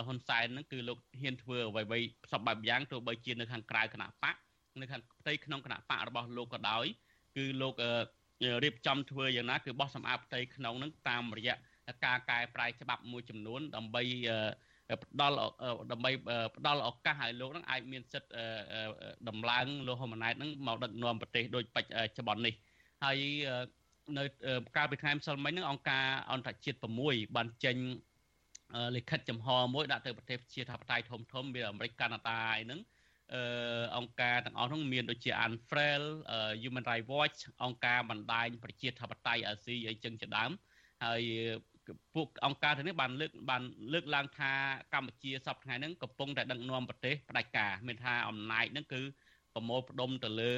ហ៊ុនសែនហ្នឹងគឺលោកហ៊ានធ្វើអ្វីៗផ្សព្វបែបយ៉ាងទោះបីជានៅខាងក្រៅគណៈបកនៅខាងផ្ទៃក្នុងគណៈបករបស់លោកក៏ដោយគឺលោករៀបចំធ្វើយ៉ាងណាគឺបោះសម្អាតផ្ទៃក្នុងហ្នឹងតាមរយៈការកែប្រែច្បាប់មួយចំនួនដើម្បី ផ្ដល់ដើម្បីផ្ដល់ឱកាសឲ្យលោកនឹងអាចមានសិទ្ធិដំឡើងលោកហ៊ុនម៉ាណែតនឹងមកដឹកនាំប្រទេសដូចបច្ចុប្បន្ននេះហើយនៅកាលពីថ្ងៃម្សិលមិញហ្នឹងអង្គការអន្តរជាតិ6បានចេញលិខិតចំហមួយដាក់ទៅប្រទេសជាធិបតេយ្យធំធំមានអាមេរិកកាណាដាអីហ្នឹងអឺអង្គការទាំងអស់ហ្នឹងមានដូចជា Unfrail Human Rights Watch អង្គការបណ្ដាញប្រជាធិបតេយ្យអាស៊ីអីចឹងជាដើមហើយ ពួកអង្គការទាំងនេះបានលើកបានលើកឡើងថាកម្ពុជាសប្តាហ៍ហ្នឹងកំពុងតែដឹកនាំប្រទេសផ្ដាច់ការមានថាអំណាចហ្នឹងគឺប្រមូលផ្ដុំទៅលើ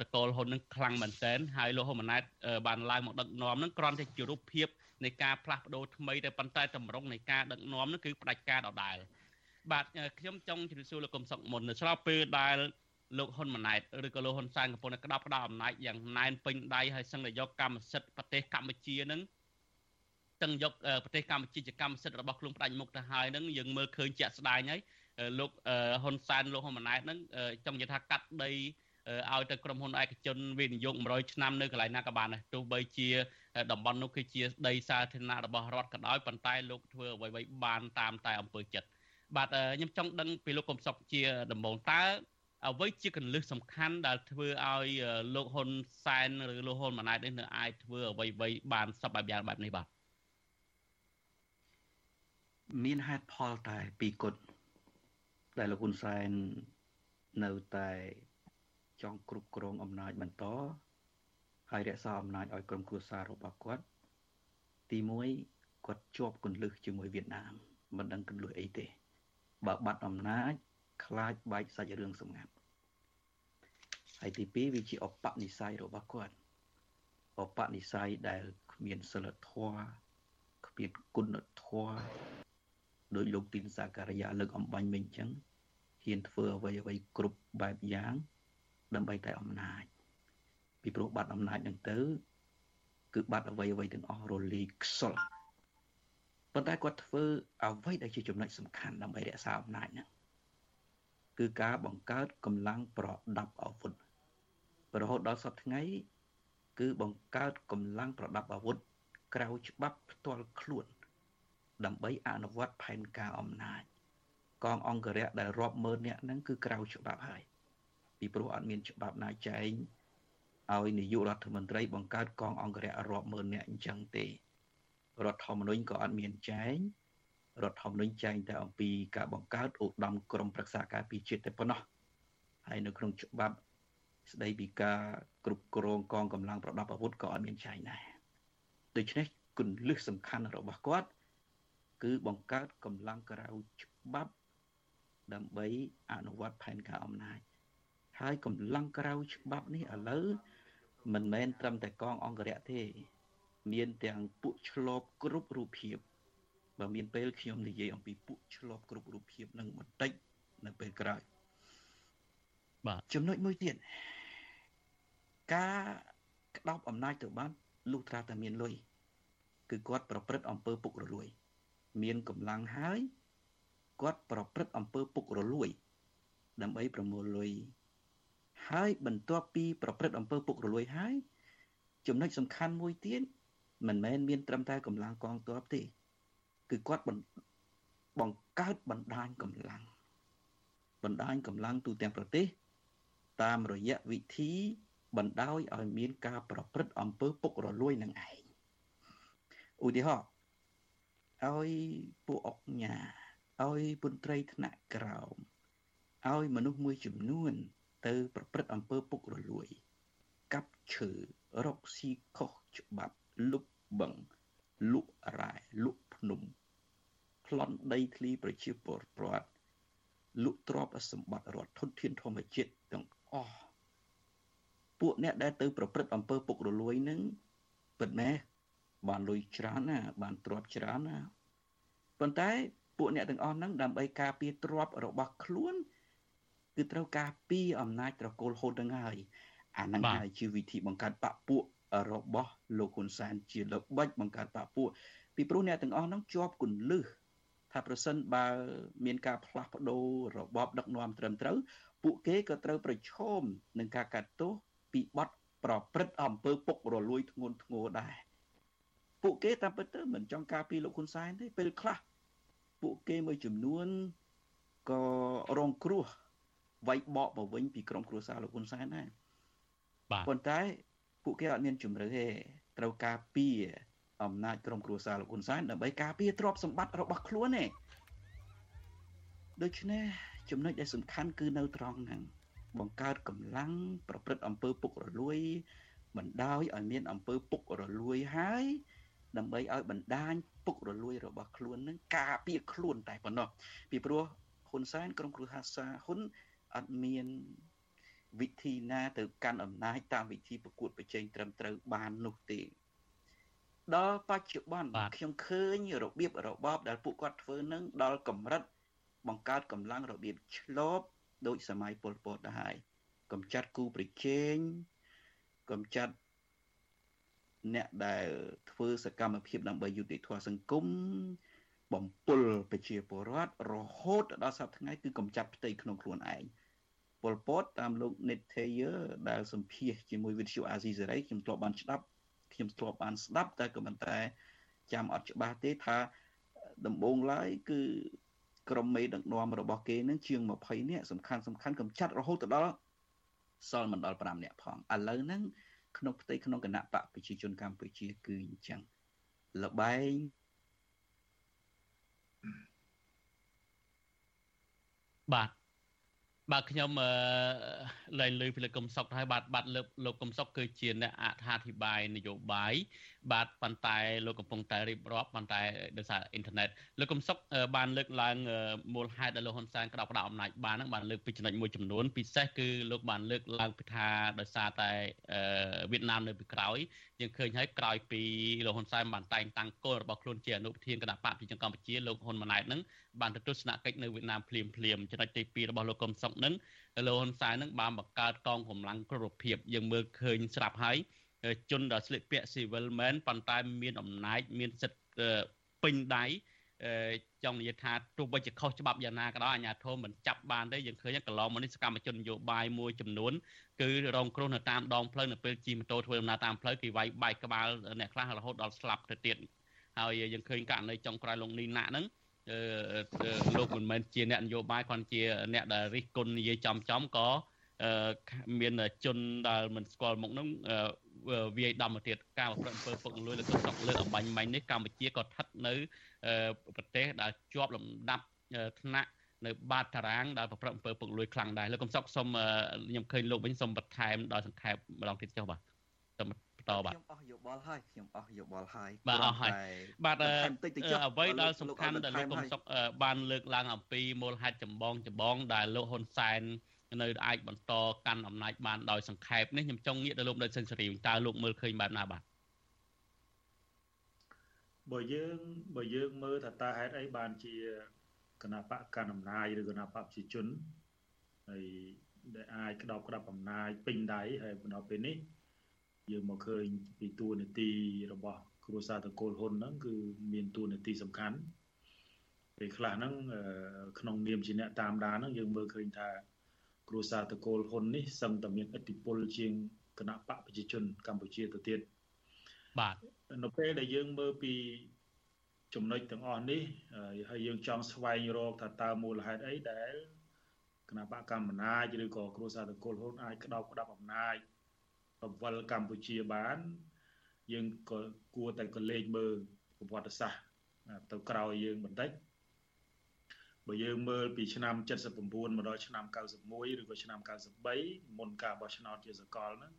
តកូលហ៊ុននឹងខ្លាំងមែនទែនហើយលោកហ៊ុនម៉ាណែតបានឡើងមកដឹកនាំនឹងគ្រាន់តែជារូបភាពនៃការផ្លាស់ប្ដូរថ្មីតែប៉ុន្តែតម្រង់នៃការដឹកនាំនឹងគឺផ្ដាច់ការដដែល បាទខ្ញុំចង់ជម្រាបសួរលោកកុំសុកមុននៅស្របពេលដែលលោកហ៊ុនម៉ាណែតឬក៏លោកហ៊ុនសែនកំពុងតែក្តាប់ក្តាប់អំណាចយ៉ាងណែនពេញដៃហើយសឹងតែយកកម្មសិទ្ធិប្រទេសកម្ពុជានឹង ទាំងយកប្រទេសកម្ពុជាជាកម្មសិទ្ធិរបស់ខ្លួនផ្ដាច់មុខទៅហើយនឹងយើងមើលឃើញជាក់ស្ដែងហើយលោកហ៊ុនសែនលោកហ៊ុនម៉ាណែតនឹងចង់និយាយថាកាត់ដីឲ្យទៅក្រុមហ៊ុនឯកជនវិនិយោគ100ឆ្នាំនៅកន្លែងណាក៏បានដែរទោះបីជាតំបន់នោះគឺជាដីសាធារណៈរបស់រដ្ឋក៏ដោយប៉ុន្តែលោកធ្វើអ្វីៗបានតាមតែអំពើចិត្តបាទខ្ញុំចង់ដឹងពីលោកកំសុកជាដំបូងតើអ្វីជាកលឹះសំខាន់ដែលធ្វើឲ្យលោកហ៊ុនសែនឬលោកហ៊ុនម៉ាណែតនេះនៅអាចធ្វើអ្វីៗបានសពបែបយ៉ាងបែបនេះបាទ មានហេតុផលតែពីរគត់ដែលលោកហ៊ុនសែននៅតែចង់គ្រប់គ្រងអំណាចបន្តហើយរក្សាអំណាចឲ្យក្រុមគ្រួសាររបស់គាត់ ទី1គាត់ជាប់គន្លឹះជាមួយវៀតណាមមិនដឹងគន្លឹះអីទេ បើបាត់អំណាចខ្លាចបែកសាច់រឿងសម្ងាត់ហើយទី2វាជាអបនិស្ស័យរបស់គាត់អបនិស្ស័យដែលគ្មានសិលធម៌គ្មានគុណធម៌ ដោយលោកទីនសាការីយ៉ាលើកអំបញ្ញមិញអញ្ចឹងហ៊ានធ្វើអ្វីអ្វីគ្រប់បែបយ៉ាង ដើម្បីតែអំណាច ពីព្រោះបាត់អំណាចនឹងទៅ គឺបាត់អ្វីអ្វីទាំងអស់រលីខ្សលប៉ុន្តែគាត់ធ្វើអ្វីដែលជាចំណុចសំខាន់ដើម្បីរក្សាអំណាចហ្នឹងគឺការបង្កើតកម្លាំងប្រដាប់អាវុធរហូតដល់សប្តាហ៍ថ្ងៃ គឺបង្កើតកម្លាំងប្រដាប់អាវុធក្រៅច្បាប់ផ្ទាល់ខ្លួន ដើម្បីអនុវត្តផែនការអំណាចកងអង្គរៈដែលរាប់ម៉ឺននាក់ហ្នឹងគឺក្រៅច្បាប់ហើយពីព្រោះអត់មានច្បាប់ណាចែងឲ្យនាយករដ្ឋមន្ត្រីបង្កើតកងអង្គរៈរាប់ម៉ឺននាក់អញ្ចឹងទេរដ្ឋធម្មនុញ្ញក៏អត់មានចែងរដ្ឋធម្មនុញ្ញចែងតែអំពីការបង្កើតឧត្តមក្រុមប្រឹក្សាការពារជាតិតែប៉ុណ្ណោះហើយនៅក្នុងច្បាប់ស្ដីពីការគ្រប់គ្រងកងកម្លាំងប្រដាប់អាវុធក៏អត់មានចែងដែរដូច្នេះគន្លឹះសំខាន់របស់គាត់ គឺបង្កើតកម្លាំងក្រៅច្បាប់ ដើម្បីអនុវត្តផែនការអំណាចហើយកម្លាំងក្រៅច្បាប់នេះឥឡូវមិនមែនត្រឹមតែកងអង្គរៈទេ មានទាំងពួកឆ្លបគ្រប់រូបភាពបើមានពេលខ្ញុំនិយាយអំពីពួកឆ្លបគ្រប់រូបភាពនឹងបន្តិចនៅពេលក្រោយបាទចំណុចមួយទៀតការក្តោបអំណាចទៅបានលុះត្រាតែមានលុយគឺគាត់ប្រព្រឹត្តអំពើពុករលួយ មានកម្លាំងហើយគាត់ប្រព្រឹត្តអំពើពុករលួយ ដើម្បីប្រមូលលុយហើយបន្ទាប់ពីប្រព្រឹត្តអំពើពុករលួយហើយចំណុចសំខាន់មួយទៀតមិនមែនមានត្រឹមតែកម្លាំងកងទ័ពទេ គឺគាត់បង្កើតបណ្ដាញកម្លាំងបណ្ដាញកម្លាំងទូទាំងប្រទេស តាមរយៈវិធីបណ្ដោយឲ្យមានការប្រព្រឹត្តអំពើពុករលួយនឹងឯងឧទាហរណ៍ ឲ្យពួកអុកញ៉ាឲ្យពន្ត្រីថ្នាក់ក្រោមឲ្យមនុស្សមួយចំនួន ទៅ ប្រព្រឹត្តអំពើពុករលួយ កាប់ឈើរកស៊ីខុសច្បាប់លុបបង្លក់រ៉ែលក់ភ្នំប្លន់ដីធ្លីប្រជាពលរដ្ឋលក់ទ្រព្យសម្បត្តិរដ្ឋធនធានធម្មជាតិទាំងអស់ពួកអ្នកដែលទៅ ប្រព្រឹត្តអំពើពុករលួយនឹងពិតមែនបានលុយច្រើនណាបានទ្រព្យច្រើនណា ប៉ុន្តែពួកអ្នកទាំងអស់ហ្នឹងដើម្បីការពារទ្រព្យរបស់ខ្លួនគឺត្រូវការពារអំណាចត្រកូលហូតនឹងហើយអាហ្នឹងហើយជាវិធីបង្កើតបពពួករបស់លោកហ៊ុនសែនជាល្បិចបង្កើតបពពួកពីព្រោះអ្នកទាំងអស់ហ្នឹងជាប់គន្លឹះថាប្រសិនបើមានការផ្លាស់ប្ដូររបបដឹកនាំត្រឹមត្រូវពួកគេក៏ត្រូវប្រឈមនឹងការកាត់ទោសពីបទប្រព្រឹត្តអំពើពុករលួយធ្ងន់ធ្ងរដែរពួកគេតាមពិតទៅមិនចង់ការពីលោកហ៊ុនសែនទេពេលខ្លះ ពួកគេមួយចំនួនក៏រងគ្រោះវាយបកមកវិញពីក្រុមគ្រួសារលោកហ៊ុនសែនដែរបាទប៉ុន្តែពួកគេអត់មានជំរឿទេត្រូវការពីអំណាចក្រុមគ្រួសារលោកហ៊ុនសែនដើម្បីការពារទ្រព្យសម្បត្តិរបស់ខ្លួនទេដូច្នេះចំណុចដែលសំខាន់គឺនៅត្រង់ហ្នឹងបង្កើតកម្លាំងប្រព្រឹត្តអំពើពុករលួយបណ្ដោយឲ្យមានអំពើពុករលួយហើយ ដើម្បីឲ្យបណ្ដាញពុករលួយរបស់ខ្លួននឹងការពារខ្លួនតែប៉ុណ្ណោះពីព្រោះហ៊ុនសែនក្រុមគ្រួសារហ៊ុនអត់មានវិធីណាទៅកាន់អំណាចតាមវិធីប្រកួតប្រជែងត្រឹមត្រូវបាននោះទេដល់បច្ចុប្បន្នខ្ញុំឃើញរបៀបរបបដែលពួកគាត់ធ្វើនឹងដល់កម្រិតបង្កើតកម្លាំងរបៀបឆ្លបដូចសម័យប៉ុលពតទៅហើយកំចាត់គូប្រជែងកំចាត់ អ្នកដែលធ្វើសកម្មភាពដើម្បីយុត្តិធម៌សង្គមបំពុលប្រជាពលរដ្ឋរហូតដល់សប្តាហ៍ថ្ងៃគឺកំចាត់ផ្ទៃក្នុងខ្លួនឯងប៉ុលពតតាមលោក Netayer ដែលសម្ភាសជាមួយវិទ្យុអាស៊ីសេរីខ្ញុំធ្លាប់បានស្ដាប់ខ្ញុំធ្លាប់បានស្ដាប់តែក៏មិនតែចាំអត់ច្បាស់ទេថាដំបូងឡើយគឺក្រុមមេដឹកនាំរបស់គេនឹងជាង20នាក់សំខាន់សំខាន់កំចាត់រហូតដល់សល់មិនដល់5នាក់ផងឥឡូវហ្នឹង ក្នុងផ្ទៃក្នុងគណៈបកប្រជាជនកម្ពុជាគឺអញ្ចឹងលបែងបាទបាទខ្ញុំលែងលើពីលោកកឹមសុខហើយបាទបាទលើលោកកឹមសុខគឺជាអ្នកអត្ថាធិប្បាយនយោបាយ បាទប៉ុន្តែលោកកំពុងតែរៀបរាប់ប៉ុន្តែដោយសារអ៊ីនធឺណិតលោកកឹមសុខបានលើកឡើងមូលហេតុដែលលោកហ៊ុនសែនក្តោបក្តោបអំណាចបានហ្នឹងបានលើកពីចំណុចមួយចំនួនពិសេសគឺលោកបានលើកឡើងពីថាដោយសារតែវៀតណាមនៅពីក្រោយយើងឃើញហើយក្រោយពីលោកហ៊ុនសែនបានតែងតាំងគោលរបស់ខ្លួនជាអនុប្រធានគណៈបកប្រជាជនកម្ពុជាលោកហ៊ុនម៉ាណែតហ្នឹងបានទៅទស្សនកិច្ចនៅវៀតណាមភ្លាមភ្លាមចំណុចទី2របស់លោកកឹមសុខហ្នឹងលោកហ៊ុនសែនហ្នឹងបានបង្កើតកងកម្លាំងគ្រប់រូបភាពយើងមើលឃើញស្រាប់ហើយ ជនដែលស្លៀកពាក់ civil man ប៉ុន្តែមានអំណាចមានសិទ្ធិពេញដៃចង់និយាយថាទោះបីជាខុសច្បាប់យ៉ាងណាក៏ដោយអាជ្ញាធរមិនចាប់បានទេយើងឃើញកន្លងមកនេះសកម្មជននយោបាយមួយចំនួនគឺរងគ្រោះនៅតាមដងផ្លូវនៅពេលជិះម៉ូតូធ្វើដំណើរតាមផ្លូវគេវាយបែកក្បាលអ្នកខ្លះរហូតដល់ស្លាប់ទៅទៀតហើយយើងឃើញករណីចុងក្រោយលោកនីណាក់ហ្នឹងលោកមិនមែនជាអ្នកនយោបាយគាត់ជាអ្នកដែលរិះគន់និយាយចំចំក៏មានជនដែលមិនស្គាល់មុខនោះ វាយដំទៅទៀតការប្រព្រឹត្តអំពើពុករលួយលើកសក់លើអបាញ់មាញ់នេះកម្ពុជាក៏ស្ថិតនៅប្រទេសដែលជាប់លំដាប់ថ្នាក់នៅបាតតារាងដែលប្រព្រឹត្តអំពើពុករលួយខ្លាំងដែរលោកកំសុកសុំខ្ញុំឃើញលោកវិញសុំបន្ថែមដល់សង្ខេបម្ដងទៀតចុះបាទសូមបន្តបាទខ្ញុំអស់យោបល់ហើយខ្ញុំអស់យោបល់ហើយបាទអស់ហើយបាទអ្វីដែលសំខាន់ដែលលោកកំសុកបានលើកឡើងអំពីមូលហេតុចម្បងចម្បងដែលលោកហ៊ុនសែន នៅអាចបន្តកាន់អំណាចបានដោយសង្ខេបនេះខ្ញុំចង់ងាកទៅលោកដេចសិនសេរីតើលោកមើលឃើញបែបណាបាទបើយើងបើយើងមើលថាតើហេតុអីបានជាគណៈបកកណ្ដាលអំណាចឬគណៈបកប្រជាជនហើយដែលអាចក្តោបក្តាប់អំណាចពេញដៃហើយមកដល់ពេលនេះយើងមកឃើញពីតួនាទីរបស់គ្រួសារតកូលហ៊ុនហ្នឹងគឺមានតួនាទីសំខាន់ពេលខ្លះហ្នឹងក្នុងនាមជាអ្នកតាមដានហ្នឹងយើងមើលឃើញថា គ្រួសារតកូលហ៊ុននេះសឹងតែមានឥទ្ធិពលជាងគណៈបកប្រជាជនកម្ពុជាទៅទៀតបាទនៅពេលដែលយើងមើលពីចំណុចទាំងអស់នេះហើយយើងចង់ស្វែងរកថាតើមូលហេតុអីដែលគណៈបកកម្មាណាចឬក៏គ្រួសារតកូលហ៊ុនអាចក្តោបក្តាប់អំណាចបវលកម្ពុជាបាន យើងក៏គួរតែកលេចមើលប្រវត្តិសាស្ត្រទៅក្រោយយើងបន្តិច បើយើងមើលពីឆ្នាំ79មកដល់ឆ្នាំ91ឬក៏ឆ្នាំ93មុនការបោះឆ្នោតជាសកលហ្នឹង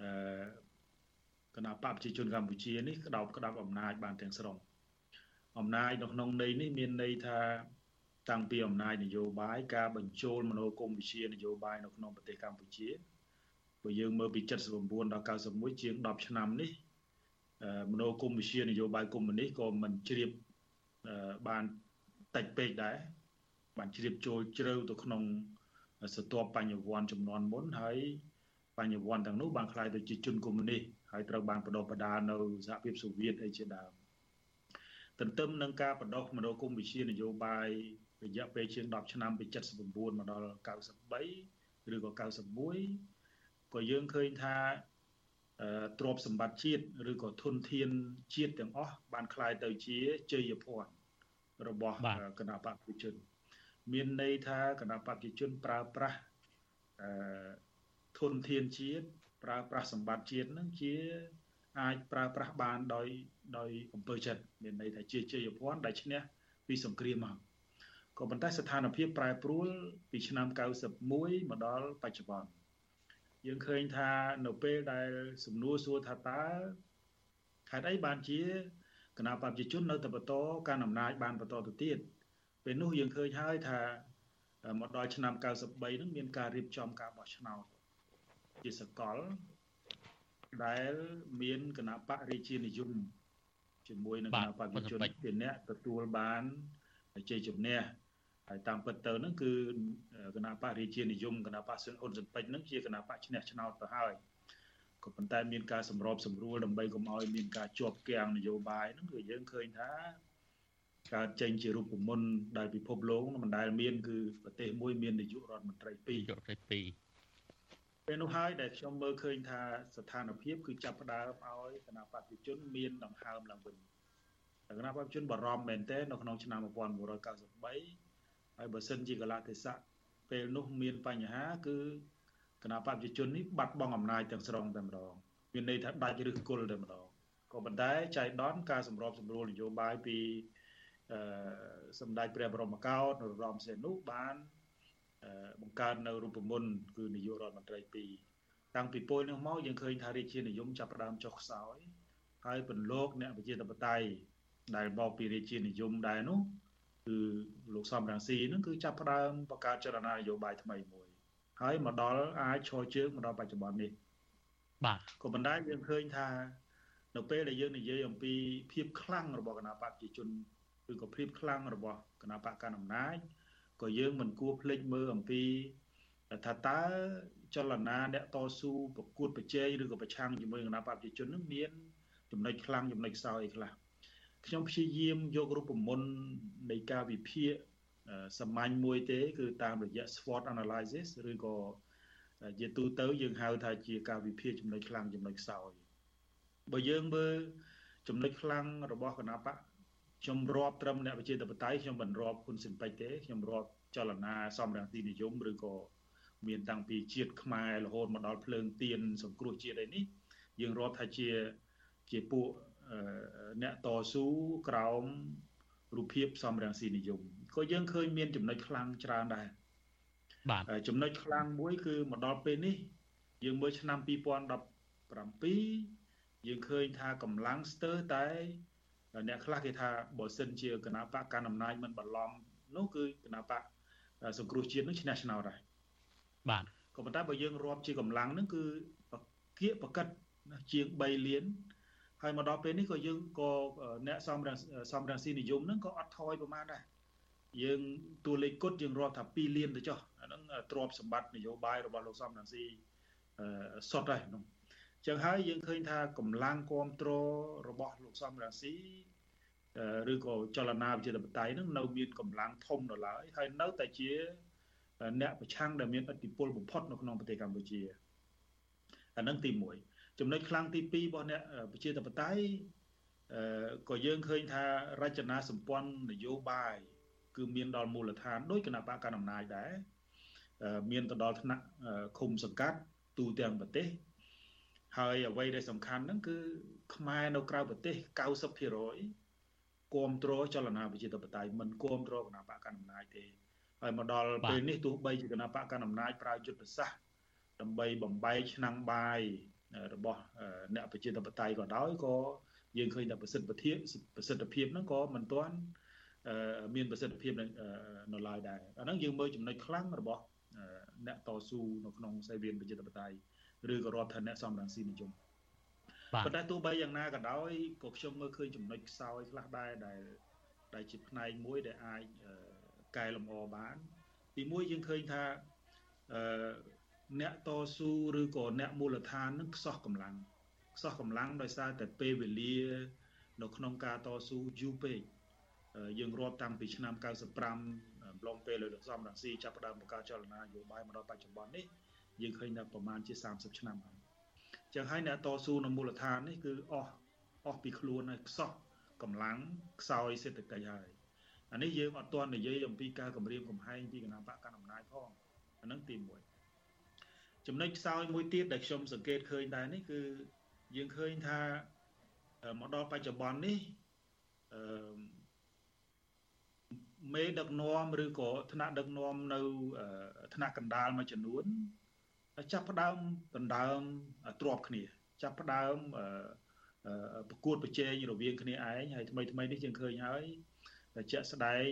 អឺគណៈបព្វជិជនកម្ពុជានេះក្តោបក្តាប់អំណាចបានទាំងស្រុងអំណាចនៅក្នុងន័យនេះមានន័យថាតាំងពីអំណាចនយោបាយការបញ្ចូលមនោគមវិជ្ជានយោបាយនៅក្នុងប្រទេសកម្ពុជាបើយើងមើលពី79ដល់91ជាង10ឆ្នាំនេះមនោគមវិជ្ជានយោបាយកុម្មុយនីសក៏មិនជ្រាបបាន តិចពេកដែរបានជ្រាបចូលជ្រៅទៅក្នុងស្ទាប់បញ្ញវន្តចំនួនមុនហើយបញ្ញវន្តទាំងនោះបានคล้ายទៅជាជនកុម្មុយនីសហើយត្រូវបានបដិបដានៅសហភាពសូវៀតអីជាដើមទន្ទឹមនឹងការបដិមនោគមវិជ្ជានយោបាយរយៈពេលជាង10ឆ្នាំពី79មកដល់93ឬក៏91ក៏យើងឃើញថាទ្រព្យសម្បត្តិជាតិឬក៏ធនធានជាតិទាំងអស់បានคล้ายទៅជាជ័យភ័ណ្ឌ របស់គណៈបព្វជិជន មានន័យថាគណៈបព្វជិជនប្រើប្រាស់អឺធនធានជាតិប្រើប្រាស់សម្បត្តិជាតិនឹងជាអាចប្រើប្រាស់បានដោយដោយអំពើចិត្តមានន័យថាជាជ័យភ័ណ្ឌដែលឈ្នះពីសង្គ្រាមមកក៏ប៉ុន្តែស្ថានភាពប្រែប្រួលពីឆ្នាំ91មកដល់បច្ចុប្បន្នយើងឃើញថានៅពេលដែលសំណួរសួរថាតើហេតុអីបានជា គណៈបព្វជិជននៅតែបន្តការអំណាចបានបន្តទៅទៀតពេលនោះយើងឃើញហើយថាមកដល់ឆ្នាំ93នឹងមានការរៀបចំការបោះឆ្នោតជាសកលដែលមានគណៈបករាជានិយមជាមួយនឹងគណៈបព្វជិជនជាអ្នកទទួលបានជ័យជំនះហើយតាមពិតទៅហ្នឹងគឺគណៈបករាជានិយមគណៈបកសឹងហ៊ុនស៊ិនពេជ្រហ្នឹងជាគណៈបកឈ្នះឆ្នោតទៅហើយ ក៏ប៉ុន្តែមានការសម្របសម្រួលដើម្បីកុំឲ្យមានការជាប់គាំងនយោបាយហ្នឹងគឺយើងឃើញថាកើតចេញជារូបមន្តដែលពិភពលោកមិនដែលមានគឺប្រទេសមួយមាននាយករដ្ឋមន្ត្រី2នាយករដ្ឋមន្ត្រី2ពេលនោះហើយដែលខ្ញុំមើលឃើញថាស្ថានភាពគឺចាប់ផ្ដើមឲ្យគណៈបព្វជិជនមានដង្ហើមឡើងវិញគណៈបព្វជិជនបារម្ភមែនទែននៅក្នុងឆ្នាំ1993ហើយបើសិនជាកលៈទេសៈពេលនោះមានបញ្ហាគឺ គណៈបព្វជិជននេះបាត់បង់អំណាចទាំងស្រុងតែម្ដងមានន័យថាដាច់ឬគល់តែម្ដងក៏ប៉ុន្តែចៃដន្យការសម្របសម្រួលនយោបាយពីអឺសម្ដេចព្រះបរមកោដ្ឋនរោត្តមសីហនុបានបង្កើតនៅរូបមន្តគឺនាយករដ្ឋមន្ត្រី2តាំងពីពលនោះមកយើងឃើញថារាជានិយមចាប់ផ្ដើមចុះខ្សោយហើយពន្លកអ្នកប្រជាធិបតេយ្យដែលមកពីរាជានិយមដែរនោះគឺលោកសំរងស៊ីហ្នឹងគឺចាប់ផ្ដើមបង្កើតចលនានយោបាយថ្មីមួយ ហើយមកដល់អាចឈរជើងមកដល់បច្ចុប្បន្ននេះបាទក៏ប៉ុន្តែយើងឃើញថា នៅពេលដែលយើងនិយាយអំពីភាពខ្លាំងរបស់គណៈបកប្រជាជនឬក៏ភាពខ្លាំងរបស់គណៈបកកណ្ដាលអំណាចក៏យើងមិនគួរភ្លេចមើលអំពីថាតើចលនាអ្នកតស៊ូប្រកួតប្រជែងឬក៏ប្រឆាំងជាមួយគណៈបកប្រជាជននឹងមានចំណុចខ្លាំងចំណុចខ្សោយអីខ្លះខ្ញុំព្យាយាមយករូបមន្តនៃការវិភាគ សាមញ្ញមួយទេ គឺតាមរយៈ SWOT analysis ឬក៏ជាទូទៅយើងហៅថាជាការវិភាគចំណុចខ្លាំងចំណុចខ្សោយបើយើងមើលចំណុចខ្លាំងរបស់គណៈបកខ្ញុំរាប់ត្រឹមអ្នកវិជាតបតៃខ្ញុំមិនរាប់ហ៊ុនស៊ិនពេជ្រទេខ្ញុំរាប់ចលនាសំរងទីនិយមឬក៏មានតាំងពីជាតិខ្មែររហូតមកដល់ភ្លើងទៀនសង្គ្រោះជាតិអីនេះយើងរាប់ថាជាជាពួកអ្នកតស៊ូក្រោមរូបភាពសំរងស៊ីនិយម ក៏យើងឃើញមានចំណុចខ្លាំងច្រើនដែរបាទចំណុចខ្លាំងមួយគឺមកដល់ពេលនេះ យើងមើលឆ្នាំ2017យើងឃើញថាកម្លាំងស្ទើរតែអ្នកខ្លះគេថាបើសិនជាគណៈបកកណ្ដាលអំណាចមិនបន្លំនោះគឺគណៈបកសង្គ្រោះជាតិនឹងឈ្នះឆ្នោតដែរបាទក៏ប៉ុន្តែបើយើងរាប់ជាកម្លាំងនឹងគឺគៀកប្រកិតជាង3លានហើយមកដល់ពេលនេះក៏យើងក៏អ្នកសំរងសំរងស៊ីនិយមហ្នឹងក៏អត់ថយប្រមាណដែរ យើងតួលេខគុតយើងរាប់ថា2លានទៅចុះអាហ្នឹងទ្រព្យសម្បត្តិនយោបាយរបស់លោកសំរងស៊ីសុទ្ធហើយហ្នឹងចឹងហើយយើងឃើញថាកម្លាំងគ្រប់គ្រងរបស់លោកសំរងស៊ីឬក៏ចលនាវិជាតបតៃហ្នឹងនៅមានកម្លាំងធំនៅឡើយហើយនៅតែជាអ្នកប្រឆាំងដែលមានឥទ្ធិពលបំផុតនៅក្នុងប្រទេសកម្ពុជាអានឹងទី1ចំណុចខ្លាំងទី2របស់អ្នកប្រជាធិបតេយ្យអឺក៏យើងឃើញថារចនាសម្ព័ន្ធនយោបាយ គឺមានដល់មូលដ្ឋានដោយគណៈបកកណ្ដាលអំណាចដែរមានទៅដល់ថ្នាក់ឃុំសង្កាត់ទូទាំងប្រទេសហើយអ្វីដែលសំខាន់ហ្នឹងគឺខ្មែរនៅក្រៅប្រទេស90%គ្រប់គ្រងចលនាប្រជាធិបតេយ្យមិនគ្រប់គ្រងគណៈបកកណ្ដាលអំណាចទេហើយមកដល់ពេលនេះទោះបីជាគណៈបកកណ្ដាលអំណាចប្រើយុទ្ធសាស្ត្រដើម្បីបំបែកឆ្នាំងបាយរបស់អ្នកប្រជាធិបតេយ្យក៏ដោយក៏យើងឃើញថាប្រសិទ្ធភាពប្រសិទ្ធភាពហ្នឹងក៏មិនទាន់ មានប្រសិទ្ធភាពនៅឡើយដែរអាហ្នឹងយើងមើលចំណុចខ្លាំងរបស់អ្នកតស៊ូនៅក្នុងសេវាប្រជាធិបតេយ្យឬក៏រដ្ឋាភិបាលសំរងស៊ីនិយមប៉ុន្តែទោះបីយ៉ាងណាក៏ដោយក៏ខ្ញុំមើលឃើញចំណុចខ្សោយខ្លះដែរដែលដែលជាផ្នែកមួយដែលអាចកែលម្អបាន ទីមួយយើងឃើញថាអឺអ្នកតស៊ូឬក៏អ្នកមូលដ្ឋាននឹងខ្សោះកម្លាំងខ្សោះកម្លាំងដោយសារតែពេលវេលា នៅក្នុងការតស៊ូយូរពេក យើងរាប់តាំងពីឆ្នាំ95អំឡុងពេលលោកសំរងស៊ីចាប់ផ្ដើមបង្កើតចលនានយោបាយមកដល់បច្ចុប្បន្ននេះយើងឃើញថាប្រហែលជា30ឆ្នាំហើយចឹងហើយអ្នកតស៊ូនៅមូលដ្ឋាននេះគឺអស់អស់ពីខ្លួនហើយខ្សោះកម្លាំងខ្សោយសេដ្ឋកិច្ចហើយអានេះយើងអត់ទាន់និយាយអំពីការគម្រាមកំហែងពីគណៈបកកណ្ដាលអំណាចផងអានឹងទី1ចំណុចខ្សោយមួយទៀតដែលខ្ញុំសង្កេតឃើញដែរនេះគឺយើងឃើញថាមកដល់បច្ចុប្បន្ននេះអឺ មេដឹកនាំឬក៏ថ្នាក់ដឹកនាំនៅថ្នាក់កណ្ដាលមួយចំនួនចាប់ផ្ដើមដណ្ដើមទ្របគ្នា ចាប់ផ្ដើមប្រកួតប្រជែងរវាងគ្នាឯងហើយថ្មីថ្មីនេះយើងឃើញហើយជាក់ស្ដែង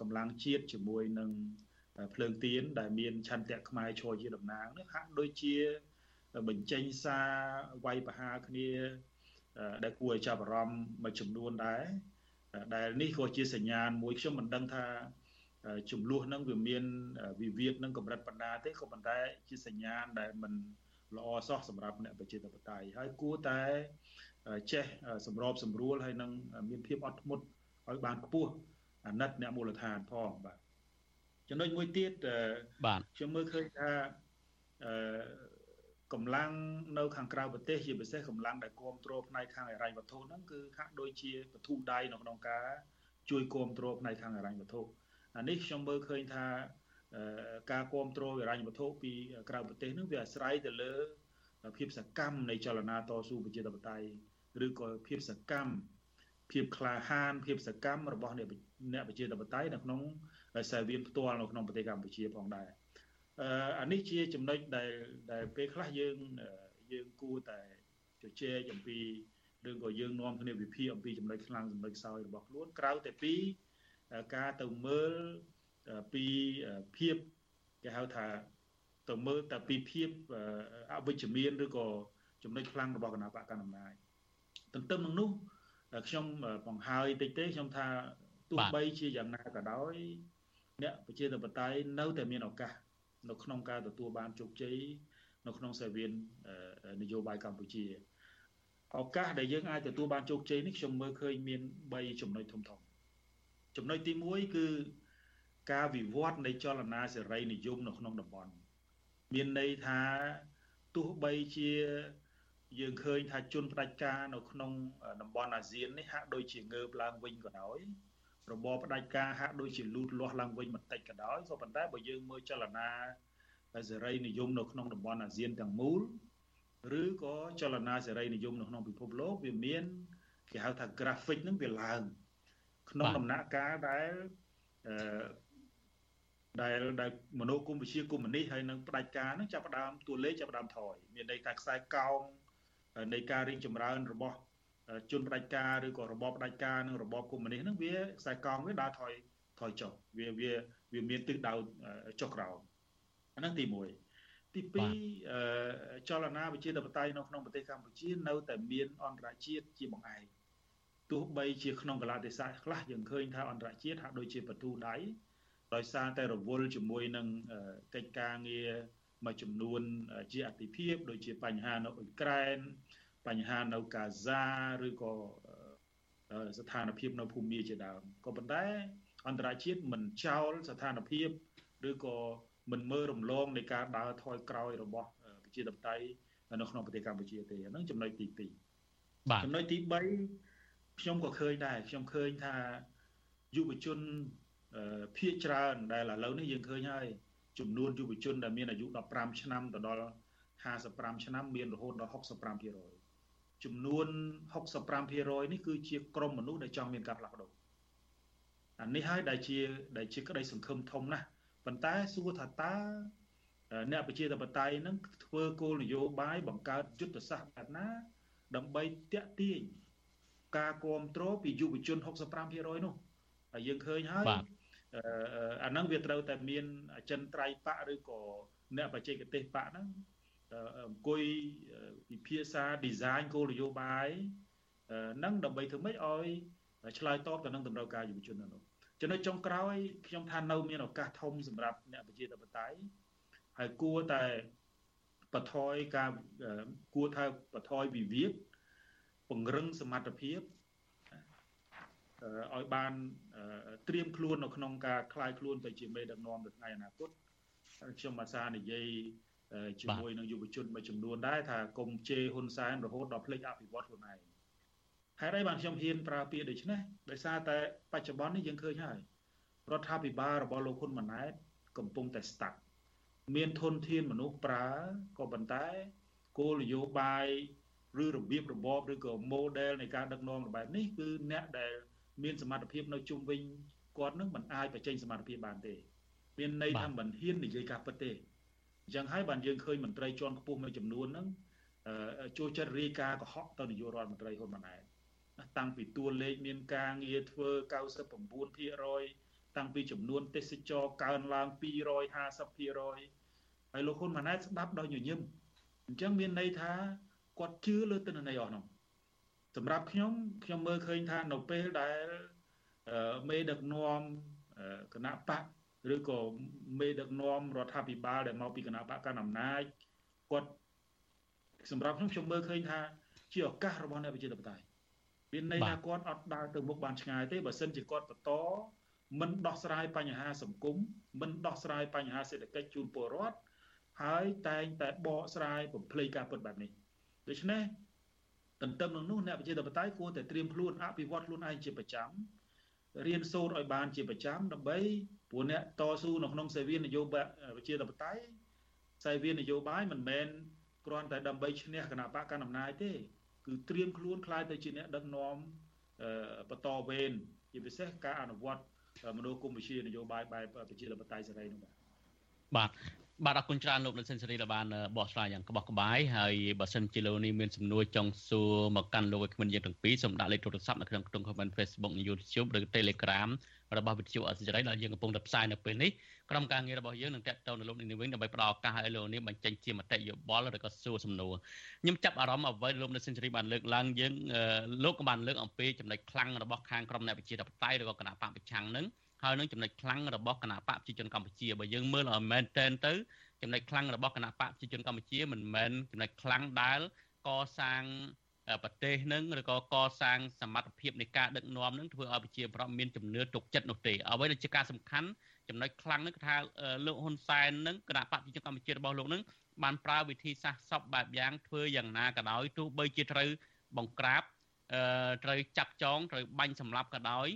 កម្លាំងជាតិជាមួយនឹងភ្លើងទៀនដែលមានឆន្ទៈខ្មែរឈរជាតំណាងនេះហាក់ដូចជាបញ្ចេញសារវាយប្រហារគ្នាដែលគួរឲ្យចាប់អារម្មណ៍មួយចំនួនដែរ ដែលនេះក៏ជាសញ្ញាណមួយខ្ញុំមិនដឹងថាចំនួនហ្នឹងវាមានវិវាទនឹងកម្រិតបណ្ដាទេក៏ប៉ុន្តែជាសញ្ញាណដែលមិនល្អសោះសម្រាប់អ្នកប្រជាធិបតេយ្យហើយគួរតែចេះសម្របសម្រួលហើយនឹងមានភាពអត់ធ្មត់ឲ្យបានខ្ពស់អាណិតអ្នកមូលដ្ឋានផងបាទចំណុចមួយទៀតបាទខ្ញុំមើលឃើញថាអឺ កម្លាំងនៅខាងក្រៅប្រទេសជាពិសេសកម្លាំងដែលគ្រប់គ្រងផ្នែកខាងអរិញវត្ថុហ្នឹងគឺហាក់ដូចជាបទុដៃនៅក្នុងការជួយគ្រប់គ្រងផ្នែកខាងអរិញវត្ថុអានេះខ្ញុំមើលឃើញថាការគ្រប់គ្រងអរិញវត្ថុពីក្រៅប្រទេសហ្នឹងវាអាស្រ័យទៅលើភាពសកម្មនៃចលនាតស៊ូប្រជាធិបតេយ្យឬក៏ភាពសកម្មភាពក្លាហានភាពសកម្មរបស់អ្នកប្រជាធិបតេយ្យនៅក្នុងសាវៀនផ្ទាល់នៅក្នុងប្រទេសកម្ពុជាផងដែរ អឺអានេះជាចំណុចដែលដែលពេលខ្លះយើងយើងគួរតែជជែកអំពីឬក៏យើងនាំគ្នាវិភាគអំពីចំណុចខ្លាំងចំណុចខ្សោយរបស់ខ្លួនក្រៅតែពីការទៅមើលពីភាពគេហៅថាទៅមើលតែពីភាពអវិជ្ជមានឬក៏ចំណុចខ្លាំងរបស់គណៈបកកណ្ដាលអំណាចទន្ទឹមនឹងនោះខ្ញុំបង្ហើយតិចទេខ្ញុំថាទោះបីជាយ៉ាងណាក៏ដោយអ្នកប្រជាធិបតេយ្យនៅតែមានឱកាស នៅក្នុងការទទួលបានជោគជ័យនៅក្នុងសាវៀននយោបាយកម្ពុជាឱកាសដែលយើងអាចទទួលបានជោគជ័យនេះខ្ញុំមើលឃើញមាន3ចំណុចធំធំចំណុចទី1គឺការវិវត្តនៃចលនាសេរីនិយមនៅក្នុងតំបន់មានន័យថាទោះបីជាយើងឃើញថាជនផ្ដាច់ការនៅក្នុងតំបន់អាស៊ាននេះហាក់ដូចជាងើបឡើងវិញក៏ដោយ របបផ្ដាច់ការហាក់ដូចជាលូតលាស់ឡើងវិញបន្តិចក៏ដោយក៏ប៉ុន្តែបើយើងមើលចលនាសេរីនិយមនៅក្នុងតំបន់អាស៊ានទាំងមូលឬក៏ចលនាសេរីនិយមនៅក្នុងពិភពលោកវាមានគេហៅថា graphic ហ្នឹងវាឡើង ក្នុងដំណាក់កាលដែលអឺដែលដែលមនោគមវិជ្ជាកុម្មុយនីសហើយនឹងផ្ដាច់ការហ្នឹងចាប់ផ្ដើមតួលេខចាប់ផ្ដើមថយមានន័យថាខ្សែកោងនៃការរីកចម្រើនរបស់ ជនផ្ដាច់ការឬក៏របបផ្ដាច់ការនិងរបបកុម្មុយនីសហ្នឹងវាខ្សែកោងវាដើរថយថយចុះវាវាវាមានទិសដៅចុះក្រោមអាហ្នឹងទី1ទី2ចលនាវិជាធិបតេយ្យនៅក្នុងប្រទេសកម្ពុជានៅតែមានអន្តរជាតិជាបង្អែកទោះបីជាក្នុងកលតិសាស្ត្រខ្លះយើងឃើញថាអន្តរជាតិហាក់ដូចជាបទូដៃដោយសារតែរវល់ជាមួយនឹងកិច្ចការងារមួយចំនួនជាអតិភិបដូចជាបញ្ហានៅអ៊ុយក្រែន បញ្ហានៅកាហ្សាឬក៏ស្ថានភាពនៅភូមាជាដើមក៏ប៉ុន្តែអន្តរជាតិមិនចោលស្ថានភាពឬក៏មិនមើលរំលងនៃការដើរថយក្រោយរបស់ប្រជាធិបតេយ្យនៅក្នុងប្រទេសកម្ពុជាទេហ្នឹងចំណុចទី2បាទចំណុចទី3ខ្ញុំក៏ឃើញដែរខ្ញុំឃើញថាយុវជនភាគច្រើនដែលឥឡូវនេះយើងឃើញហើយចំនួនយុវជនដែលមានអាយុ15ឆ្នាំទៅដល់55ឆ្នាំមានរហូតដល់65% ចំនួន65%នេះគឺជាក្រុមមនុស្សដែលចង់មានការផ្លាស់ប្ដូរអានេះហើយដែលជាដែលជាក្តីសង្ឃឹមធំណាស់ប៉ុន្តែសួរថាតើអ្នកប្រជាធិបតេយ្យនឹងធ្វើគោលនយោបាយបង្កើតយុទ្ធសាស្ត្របែបណា ដើម្បីតាក់ទាញការគ្រប់គ្រងពីយុវជន65%នោះហើយយើងឃើញហើយអាហ្នឹងវាត្រូវតែមានអចិន្ត្រៃយ៍បកឬក៏អ្នកបច្ចេកទេសបកហ្នឹង អង្គុយពិភាក្សា design គោលនយោបាយហ្នឹងដើម្បីធ្វើម៉េចឲ្យឆ្លើយតបទៅនឹងតម្រូវការយុវជននោះចំណុចចុងក្រោយខ្ញុំថានៅមានឱកាសធំសម្រាប់អ្នកប្រជាធិបតេយ្យហើយគួរតែបថយការគួរថាបថយវិវាទពង្រឹងសមត្ថភាពឲ្យបានត្រៀមខ្លួននៅក្នុងការคลายខ្លួនទៅជាមេដឹកនាំនៅថ្ងៃអនាគតខ្ញុំអាសានិយាយ ជាមួយនឹងយុវជនមួយចំនួនដែរថាកុំជេរហ៊ុនសែនរហូតដល់ភ្លេចអភិវឌ្ឍខ្លួនឯងហេតុអីបានខ្ញុំហ៊ានប្រើពាក្យដូច្នេះដោយសារតែបច្ចុប្បន្ននេះយើងឃើញហើយរដ្ឋាភិបាលរបស់លោកហ៊ុនម៉ាណែតកំពុងតែស្តាក់មានធនធានមនុស្សប្រើក៏ប៉ុន្តែគោលនយោបាយឬរបៀបរបបឬក៏ model នៃការដឹកនាំបែបនេះគឺអ្នកដែលមានសមត្ថភាពនៅជុំវិញគាត់នឹងមិនអាចបញ្ចេញសមត្ថភាពបានទេ មានន័យថាមិនហ៊ាននិយាយការពិតទេ អញ្ចឹងហើយបានយើងឃើញមន្ត្រីជាន់ខ្ពស់មួយចំនួនហ្នឹងចូលចិត្តរាយការណ៍កុហកទៅនាយករដ្ឋមន្ត្រីហ៊ុនម៉ាណែតតាំងពីតួលេខមានការងារធ្វើ99%តាំងពីចំនួនទេសចរកើនឡើង250%ហើយលោកហ៊ុនម៉ាណែតស្ដាប់ដោយញញឹមអញ្ចឹងមានន័យថាគាត់ជឿលើទិន្នន័យអស់នោះសម្រាប់ខ្ញុំខ្ញុំមើលឃើញថានៅពេលដែលមេដឹកនាំគណៈបក ឬក៏មេដឹកនាំរដ្ឋាភិបាលដែលមកពីគណៈបកកណ្ដាលអំណាចគាត់សម្រាប់ខ្ញុំខ្ញុំមើលឃើញថាជាឱកាសរបស់អ្នកប្រជាធិបតេយ្យមានន័យថាគាត់អត់ដើរទៅមុខបានឆ្ងាយទេបើសិនជាគាត់បន្តមិនដោះស្រាយបញ្ហាសង្គមមិនដោះស្រាយបញ្ហាសេដ្ឋកិច្ចជូនពលរដ្ឋហើយតែងតែបកស្រាយបំភ្លៃការពិតបែបនេះដូច្នេះទន្ទឹមនឹងនោះអ្នកប្រជាធិបតេយ្យគួរតែត្រៀមខ្លួនអភិវឌ្ឍខ្លួនឯងជាប្រចាំរៀនសូត្រឲ្យបានជាប្រចាំដើម្បី ព្រោះអ្នកតស៊ូនៅក្នុងសេវានយោបាយប្រជាធិបតេយ្យសេវានយោបាយមិនមែនគ្រាន់តែដើម្បីឈ្នះគណៈបកកណ្ដាលអំណាចទេ គឺត្រៀមខ្លួនខ្លាយទៅជាអ្នកដឹកនាំបន្តវេនជាពិសេសការអនុវត្តមនោគមវិជ្ជានយោបាយបែបប្រជាធិបតេយ្យសេរីនោះបាទបាទ អរគុណច្រើនលោកលោកសិនសេរីដែលបានបកស្រាយយ៉ាងក្បោះក្បាយហើយបើសិនជាលោកនេះមានសំណួរចង់សួរមកកាន់លោកវិក្កាមយើងទាំងពីរសូមដាក់លេខទូរស័ព្ទនៅក្នុងក្នុង comment Facebook និង YouTube ឬ Telegram របស់វិទ្យុអសិរ័យដែលយើងកំពុងតែផ្សាយនៅពេលនេះក្រុមការងាររបស់យើងនឹងតាក់ទងនៅលោកនេះវិញដើម្បីផ្ដល់ឱកាសឲ្យលោកនេះបញ្ចេញជាមតិយោបល់ឬក៏សួរសំណួរខ្ញុំចាប់អារម្មណ៍អ្វីលោកនៅសិនសេរីបានលើកឡើងយើងលោកក៏បានលើកអំពីចំណុចខ្លាំងរបស់ខាងក្រុមអ្នកវិជាតបតៃឬក៏គណៈបកប្រឆាំងនឹង ហើយនឹងចំណុចខ្លាំងរបស់គណៈបកប្រជាជនកម្ពុជាបើយើងមើលឲ្យមែនតែនទៅចំណុចខ្លាំងរបស់គណៈបកប្រជាជនកម្ពុជាមិនមែនចំណុចខ្លាំងដែលកសាងប្រទេសនឹងឬក៏កសាងសមត្ថភាពនៃការដឹកនាំនឹងធ្វើឲ្យប្រជាប្រដ្ឋមានជំនឿទុកចិត្តនោះទេអ្វីដែលជាការសំខាន់ចំណុចខ្លាំងនឹងគឺថាលោកហ៊ុនសែននឹងគណៈបកប្រជាជនកម្ពុជារបស់លោកនឹងបានប្រើវិធីសាស្ត្រសពបែបយ៉ាងធ្វើយ៉ាងណាក៏ដោយទោះបីជាត្រូវបង្ក្រាបត្រូវចាប់ចងត្រូវបាញ់សម្លាប់ក៏ដោយ